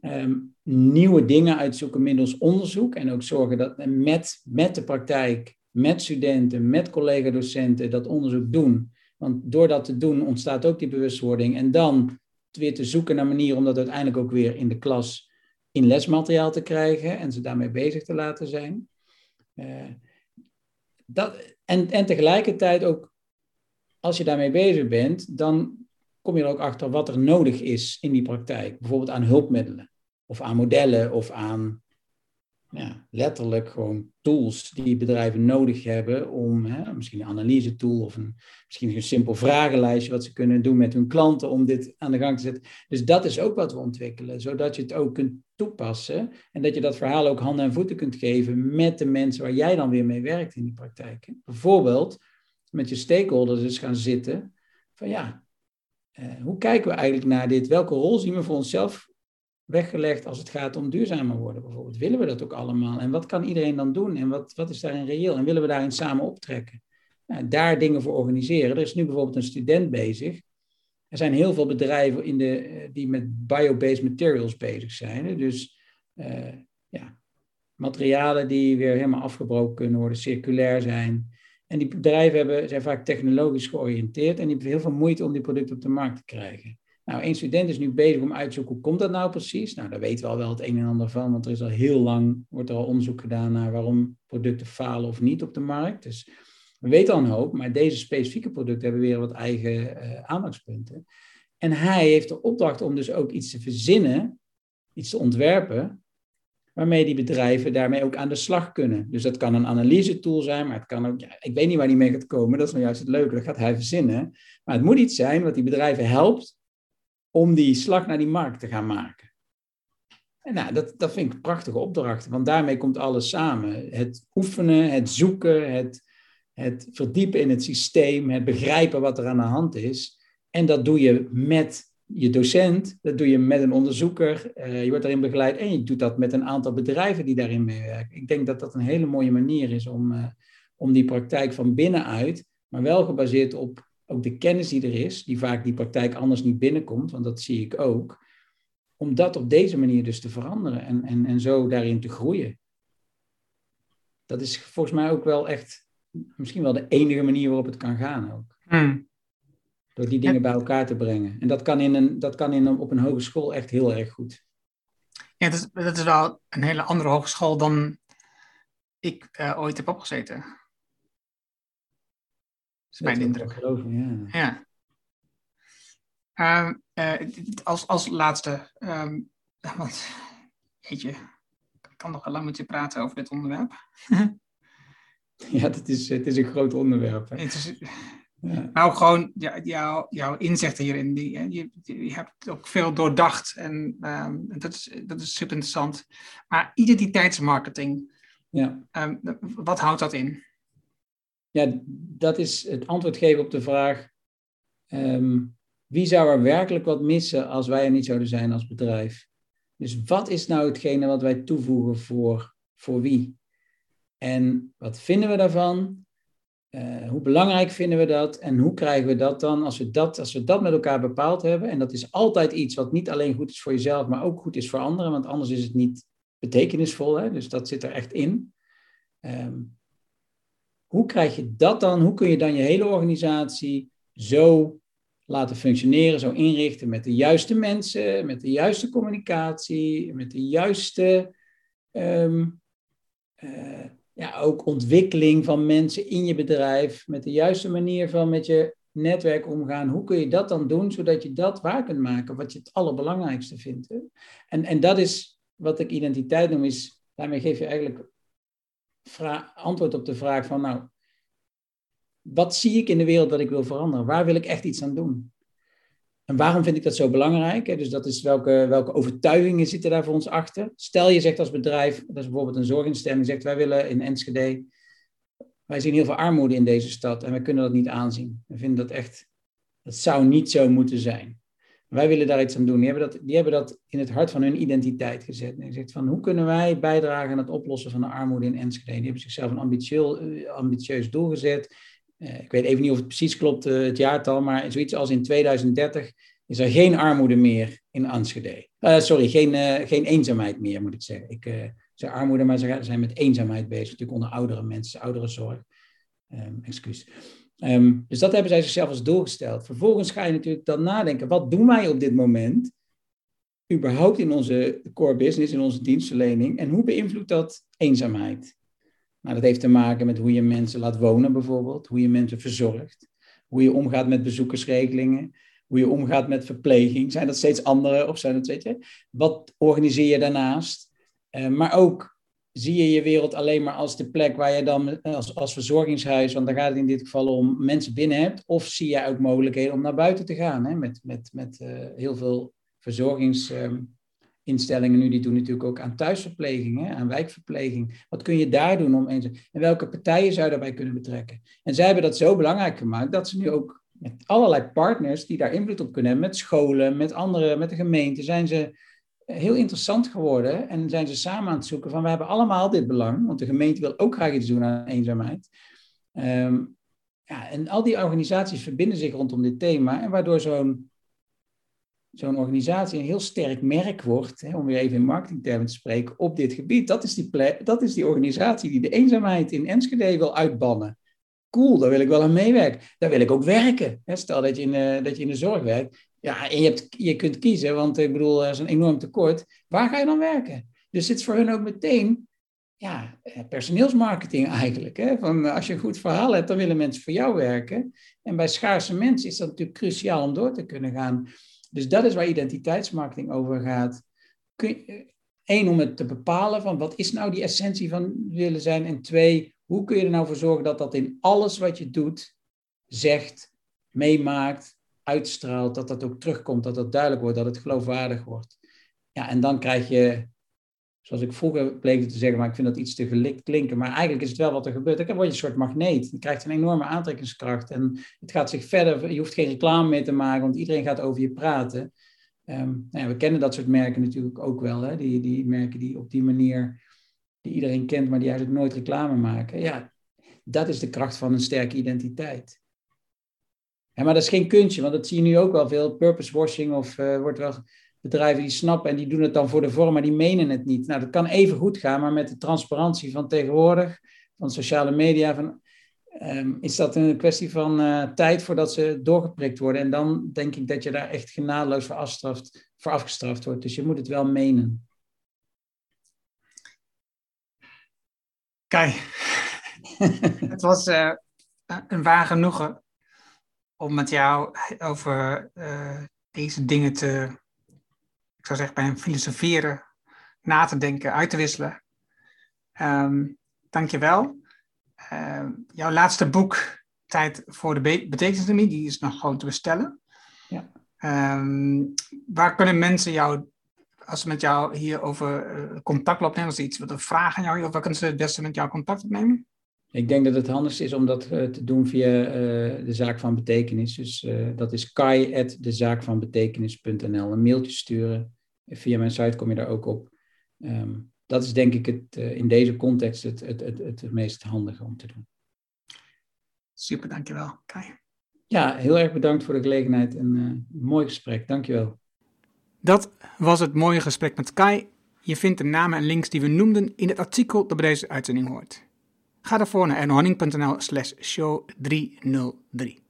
Ehm, nieuwe dingen uitzoeken middels onderzoek. En ook zorgen dat met, met de praktijk, met studenten, met collega-docenten dat onderzoek doen. Want door dat te doen ontstaat ook die bewustwording. En dan weer te zoeken naar manieren om dat uiteindelijk ook weer in de klas in lesmateriaal te krijgen en ze daarmee bezig te laten zijn. Uh, dat, en, en tegelijkertijd ook, als je daarmee bezig bent, dan kom je er ook achter wat er nodig is in die praktijk. Bijvoorbeeld aan hulpmiddelen, of aan modellen, of aan ja, letterlijk gewoon tools die bedrijven nodig hebben om, hè, misschien een analyse tool of een, misschien een simpel vragenlijstje wat ze kunnen doen met hun klanten om dit aan de gang te zetten. Dus dat is ook wat we ontwikkelen, zodat je het ook kunt toepassen en dat je dat verhaal ook handen en voeten kunt geven met de mensen waar jij dan weer mee werkt in die praktijk. Bijvoorbeeld met je stakeholders eens gaan zitten van ja, eh, hoe kijken we eigenlijk naar dit? Welke rol zien we voor onszelf weggelegd als het gaat om duurzamer worden bijvoorbeeld. Willen we dat ook allemaal? En wat kan iedereen dan doen? En wat, wat is daarin reëel? En willen we daarin samen optrekken? Nou, daar dingen voor organiseren. Er is nu bijvoorbeeld een student bezig. Er zijn heel veel bedrijven in de, die met bio-based materials bezig zijn. Dus uh, ja, materialen die weer helemaal afgebroken kunnen worden, circulair zijn. En die bedrijven hebben, zijn vaak technologisch georiënteerd en die hebben heel veel moeite om die producten op de markt te krijgen. Nou, één student is nu bezig om uit te zoeken hoe komt dat nou precies. Nou, daar weten we al wel het een en ander van, want er is al heel lang, wordt er al onderzoek gedaan naar waarom producten falen of niet op de markt. Dus we weten al een hoop, maar deze specifieke producten hebben weer wat eigen uh, aandachtspunten. En hij heeft de opdracht om dus ook iets te verzinnen, iets te ontwerpen, waarmee die bedrijven daarmee ook aan de slag kunnen. Dus dat kan een analyse tool zijn, maar het kan ook, ja, ik weet niet waar die mee gaat komen, dat is nou juist het leuke, dat gaat hij verzinnen. Maar het moet iets zijn wat die bedrijven helpt om die slag naar die markt te gaan maken. En nou, dat, dat vind ik een prachtige opdracht, want daarmee komt alles samen. Het oefenen, het zoeken, het, het verdiepen in het systeem, het begrijpen wat er aan de hand is. En dat doe je met je docent, dat doe je met een onderzoeker, uh, je wordt daarin begeleid en je doet dat met een aantal bedrijven die daarin meewerken. Ik denk dat dat een hele mooie manier is om, uh, om die praktijk van binnenuit maar wel gebaseerd op ook de kennis die er is, die vaak die praktijk anders niet binnenkomt, want dat zie ik ook, om dat op deze manier dus te veranderen en, en, en zo daarin te groeien. Dat is volgens mij ook wel echt misschien wel de enige manier waarop het kan gaan ook. Hmm. Door die dingen bij elkaar te brengen. En dat kan, in een, dat kan in een, op een hogeschool echt heel erg goed. Ja, dat is, dat is wel een hele andere hogeschool dan ik uh, ooit heb opgezeten. Is mijn indruk. Geloven, ja. ja. Uh, als, als laatste, um, [LAUGHS] want, weet je, ik kan nog wel lang met je praten over dit onderwerp. [LAUGHS] ja, het is, het is een groot onderwerp. Het is, ja. Nou, gewoon ja, jou, jouw inzichten hierin. Die, je, je hebt ook veel doordacht en um, dat, is, dat is super interessant. Maar identiteitsmarketing, ja. Um, wat houdt dat in? Ja, dat is het antwoord geven op de vraag: um, wie zou er werkelijk wat missen als wij er niet zouden zijn als bedrijf? Dus wat is nou hetgene wat wij toevoegen voor, voor wie? En wat vinden we daarvan? Uh, hoe belangrijk vinden we dat en hoe krijgen we dat dan als we dat, als we dat met elkaar bepaald hebben? En dat is altijd iets wat niet alleen goed is voor jezelf, maar ook goed is voor anderen, want anders is het niet betekenisvol. Hè? Dus dat zit er echt in. Um, hoe krijg je dat dan? Hoe kun je dan je hele organisatie zo laten functioneren, zo inrichten met de juiste mensen, met de juiste communicatie, met de juiste um, uh, ja, ook ontwikkeling van mensen in je bedrijf, met de juiste manier van met je netwerk omgaan. Hoe kun je dat dan doen, zodat je dat waar kunt maken, wat je het allerbelangrijkste vindt. En, en dat is wat ik identiteit noem, is, daarmee geef je eigenlijk antwoord op de vraag van, nou, wat zie ik in de wereld dat ik wil veranderen? Waar wil ik echt iets aan doen? En waarom vind ik dat zo belangrijk? Dus dat is welke, welke overtuigingen zitten daar voor ons achter? Stel je zegt als bedrijf, dat is bijvoorbeeld een zorginstelling, zegt wij willen in Enschede, wij zien heel veel armoede in deze stad en wij kunnen dat niet aanzien. We vinden dat echt, dat zou niet zo moeten zijn. Wij willen daar iets aan doen. Die hebben dat, die hebben dat in het hart van hun identiteit gezet. En zegt van, hoe kunnen wij bijdragen aan het oplossen van de armoede in Enschede? Die hebben zichzelf een ambitieus, eh, ambitieus doel gezet. Eh, ik weet even niet of het precies klopt, uh, het jaartal, maar zoiets als in 2030 is er geen armoede meer in Enschede. Sorry, geen, geen eenzaamheid meer, moet ik zeggen. Ik zeg armoede, maar ze zijn met eenzaamheid bezig, natuurlijk onder oudere mensen, ouderenzorg. Um, excuus. Um, dus dat hebben zij zichzelf als doel gesteld. Vervolgens ga je natuurlijk dan nadenken, wat doen wij op dit moment überhaupt in onze core business, in onze dienstverlening, en hoe beïnvloedt dat eenzaamheid? Nou, dat heeft te maken met hoe je mensen laat wonen bijvoorbeeld, hoe je mensen verzorgt, hoe je omgaat met bezoekersregelingen, hoe je omgaat met verpleging. Zijn dat steeds andere of zijn dat, weet je, wat organiseer je daarnaast? Uh, maar ook zie je je wereld alleen maar als de plek waar je dan als, als verzorgingshuis, want daar gaat het in dit geval om, mensen binnen hebt, of zie je ook mogelijkheden om naar buiten te gaan, hè, met, met, met uh, heel veel verzorgings... Um, instellingen nu, die doen natuurlijk ook aan thuisverpleging, hè, aan wijkverpleging. Wat kun je daar doen om eens... En welke partijen zou je daarbij kunnen betrekken? En zij hebben dat zo belangrijk gemaakt dat ze nu ook met allerlei partners die daar invloed op kunnen hebben, met scholen, met andere, met de gemeente, zijn ze heel interessant geworden en zijn ze samen aan het zoeken van we hebben allemaal dit belang, want de gemeente wil ook graag iets doen aan eenzaamheid. Um, ja, en al die organisaties verbinden zich rondom dit thema en waardoor zo'n zo'n organisatie een heel sterk merk wordt, hè, om weer even in marketingtermen te spreken, op dit gebied. Dat is, die dat is die organisatie die de eenzaamheid in Enschede wil uitbannen. Cool, daar wil ik wel aan meewerken. Daar wil ik ook werken. Hè. Stel dat je, in, dat je in de zorg werkt. Ja, en je, hebt, je kunt kiezen, want ik bedoel, er is een enorm tekort. Waar ga je dan werken? Dus het is voor hun ook meteen ja, eh, personeelsmarketing eigenlijk. Hè? Van, eh, als je een goed verhaal hebt, dan willen mensen voor jou werken. En bij schaarse mensen is dat natuurlijk cruciaal om door te kunnen gaan. Dus dat is waar identiteitsmarketing over gaat. Eén, om het te bepalen van wat is nou die essentie van willen zijn. En twee, hoe kun je er nou voor zorgen dat dat in alles wat je doet, zegt, meemaakt, uitstraalt, dat dat ook terugkomt, dat dat duidelijk wordt, dat het geloofwaardig wordt. Ja, en dan krijg je zoals ik vroeger pleegde te zeggen, maar ik vind dat iets te gelikt klinken. Maar eigenlijk is het wel wat er gebeurt. Dan word je een soort magneet. Je krijgt een enorme aantrekkingskracht. En het gaat zich verder. Je hoeft geen reclame meer te maken, want iedereen gaat over je praten. Um, nou we kennen dat soort merken natuurlijk ook wel. Hè? Die, die merken die op die manier, die iedereen kent, maar die eigenlijk nooit reclame maken. Ja, Dat is de kracht van een sterke identiteit. Maar dat is geen kunstje, want dat zie je nu ook wel veel. Purpose washing of uh, wordt wel bedrijven die snappen en die doen het dan voor de vorm, maar die menen het niet. Nou, dat kan even goed gaan, maar met de transparantie van tegenwoordig, van sociale media, van, um, is dat een kwestie van uh, tijd voordat ze doorgeprikt worden. En dan denk ik dat je daar echt genadeloos voor, afstraft, voor afgestraft wordt. Dus je moet het wel menen. Kijk, [LAUGHS] het was uh, een waar genoegen om met jou over uh, deze dingen te, ik zou zeggen, bij een filosoferen, na te denken, uit te wisselen. Um, Dank je wel. Uh, jouw laatste boek, Tijd voor de Be Betekenisdemie, die is nog gewoon te bestellen. Ja. Um, waar kunnen mensen jou, als ze met jou hierover uh, contact opnemen, als ze iets willen vragen aan jou, of waar kunnen ze het beste met jou contact opnemen? Ik denk dat het handigst is om dat uh, te doen via uh, de zaak van betekenis. Dus uh, dat is kai.dezaakvanbetekenis.nl. Een mailtje sturen. Via mijn site kom je daar ook op. Um, dat is denk ik het, in deze context het, het, het, het meest handige om te doen. Super, dankjewel. Kai. Ja, heel erg bedankt voor de gelegenheid en een mooi gesprek. Dankjewel. Dat was het mooie gesprek met Kai. Je vindt de namen en links die we noemden in het artikel dat bij deze uitzending hoort. Ga daarvoor naar ernohanning.nl slash show 303.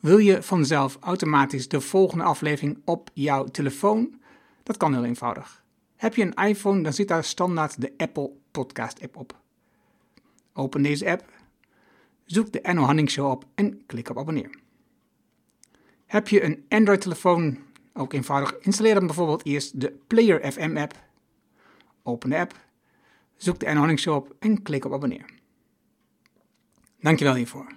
Wil je vanzelf automatisch de volgende aflevering op jouw telefoon? Dat kan heel eenvoudig. Heb je een iPhone, dan zit daar standaard de Apple Podcast app op. Open deze app, zoek de Erno Hanning Show op en klik op abonneer. Heb je een Android telefoon, ook eenvoudig, installeer dan bijvoorbeeld eerst de Player FM app. Open de app, zoek de Erno Show op en klik op abonneer. Dankjewel hiervoor.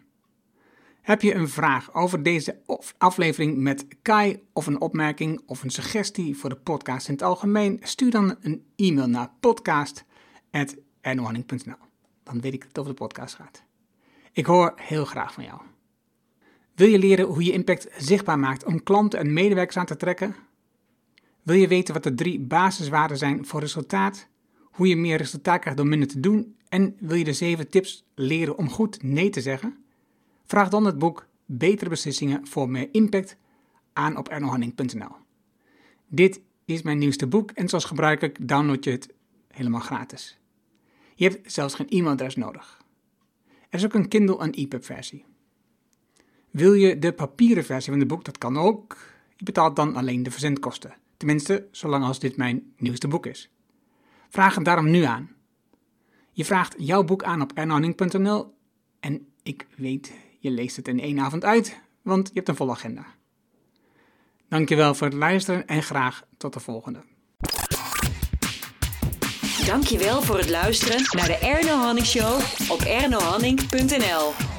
Heb je een vraag over deze aflevering met Kai of een opmerking of een suggestie voor de podcast in het algemeen? Stuur dan een e-mail naar podcast.ernohanning.nl. Dan weet ik het over de podcast gaat. Ik hoor heel graag van jou. Wil je leren hoe je impact zichtbaar maakt om klanten en medewerkers aan te trekken? Wil je weten wat de drie basiswaarden zijn voor resultaat? Hoe je meer resultaat krijgt door minder te doen en wil je de 7 tips leren om goed nee te zeggen? Vraag dan het boek Betere beslissingen voor meer impact aan op ernohanning.nl. Dit is mijn nieuwste boek en zoals gebruikelijk download je het helemaal gratis. Je hebt zelfs geen e-mailadres nodig. Er is ook een Kindle en EPUB versie. Wil je de papieren versie van het boek? Dat kan ook. Je betaalt dan alleen de verzendkosten. Tenminste, zolang als dit mijn nieuwste boek is. Vraag het daarom nu aan. Je vraagt jouw boek aan op ernohanning.nl en ik weet, je leest het in één avond uit, want je hebt een volle agenda. Dankjewel voor het luisteren en graag tot de volgende. Dankjewel voor het luisteren naar de Erno Hanning Show op ernohanning.nl.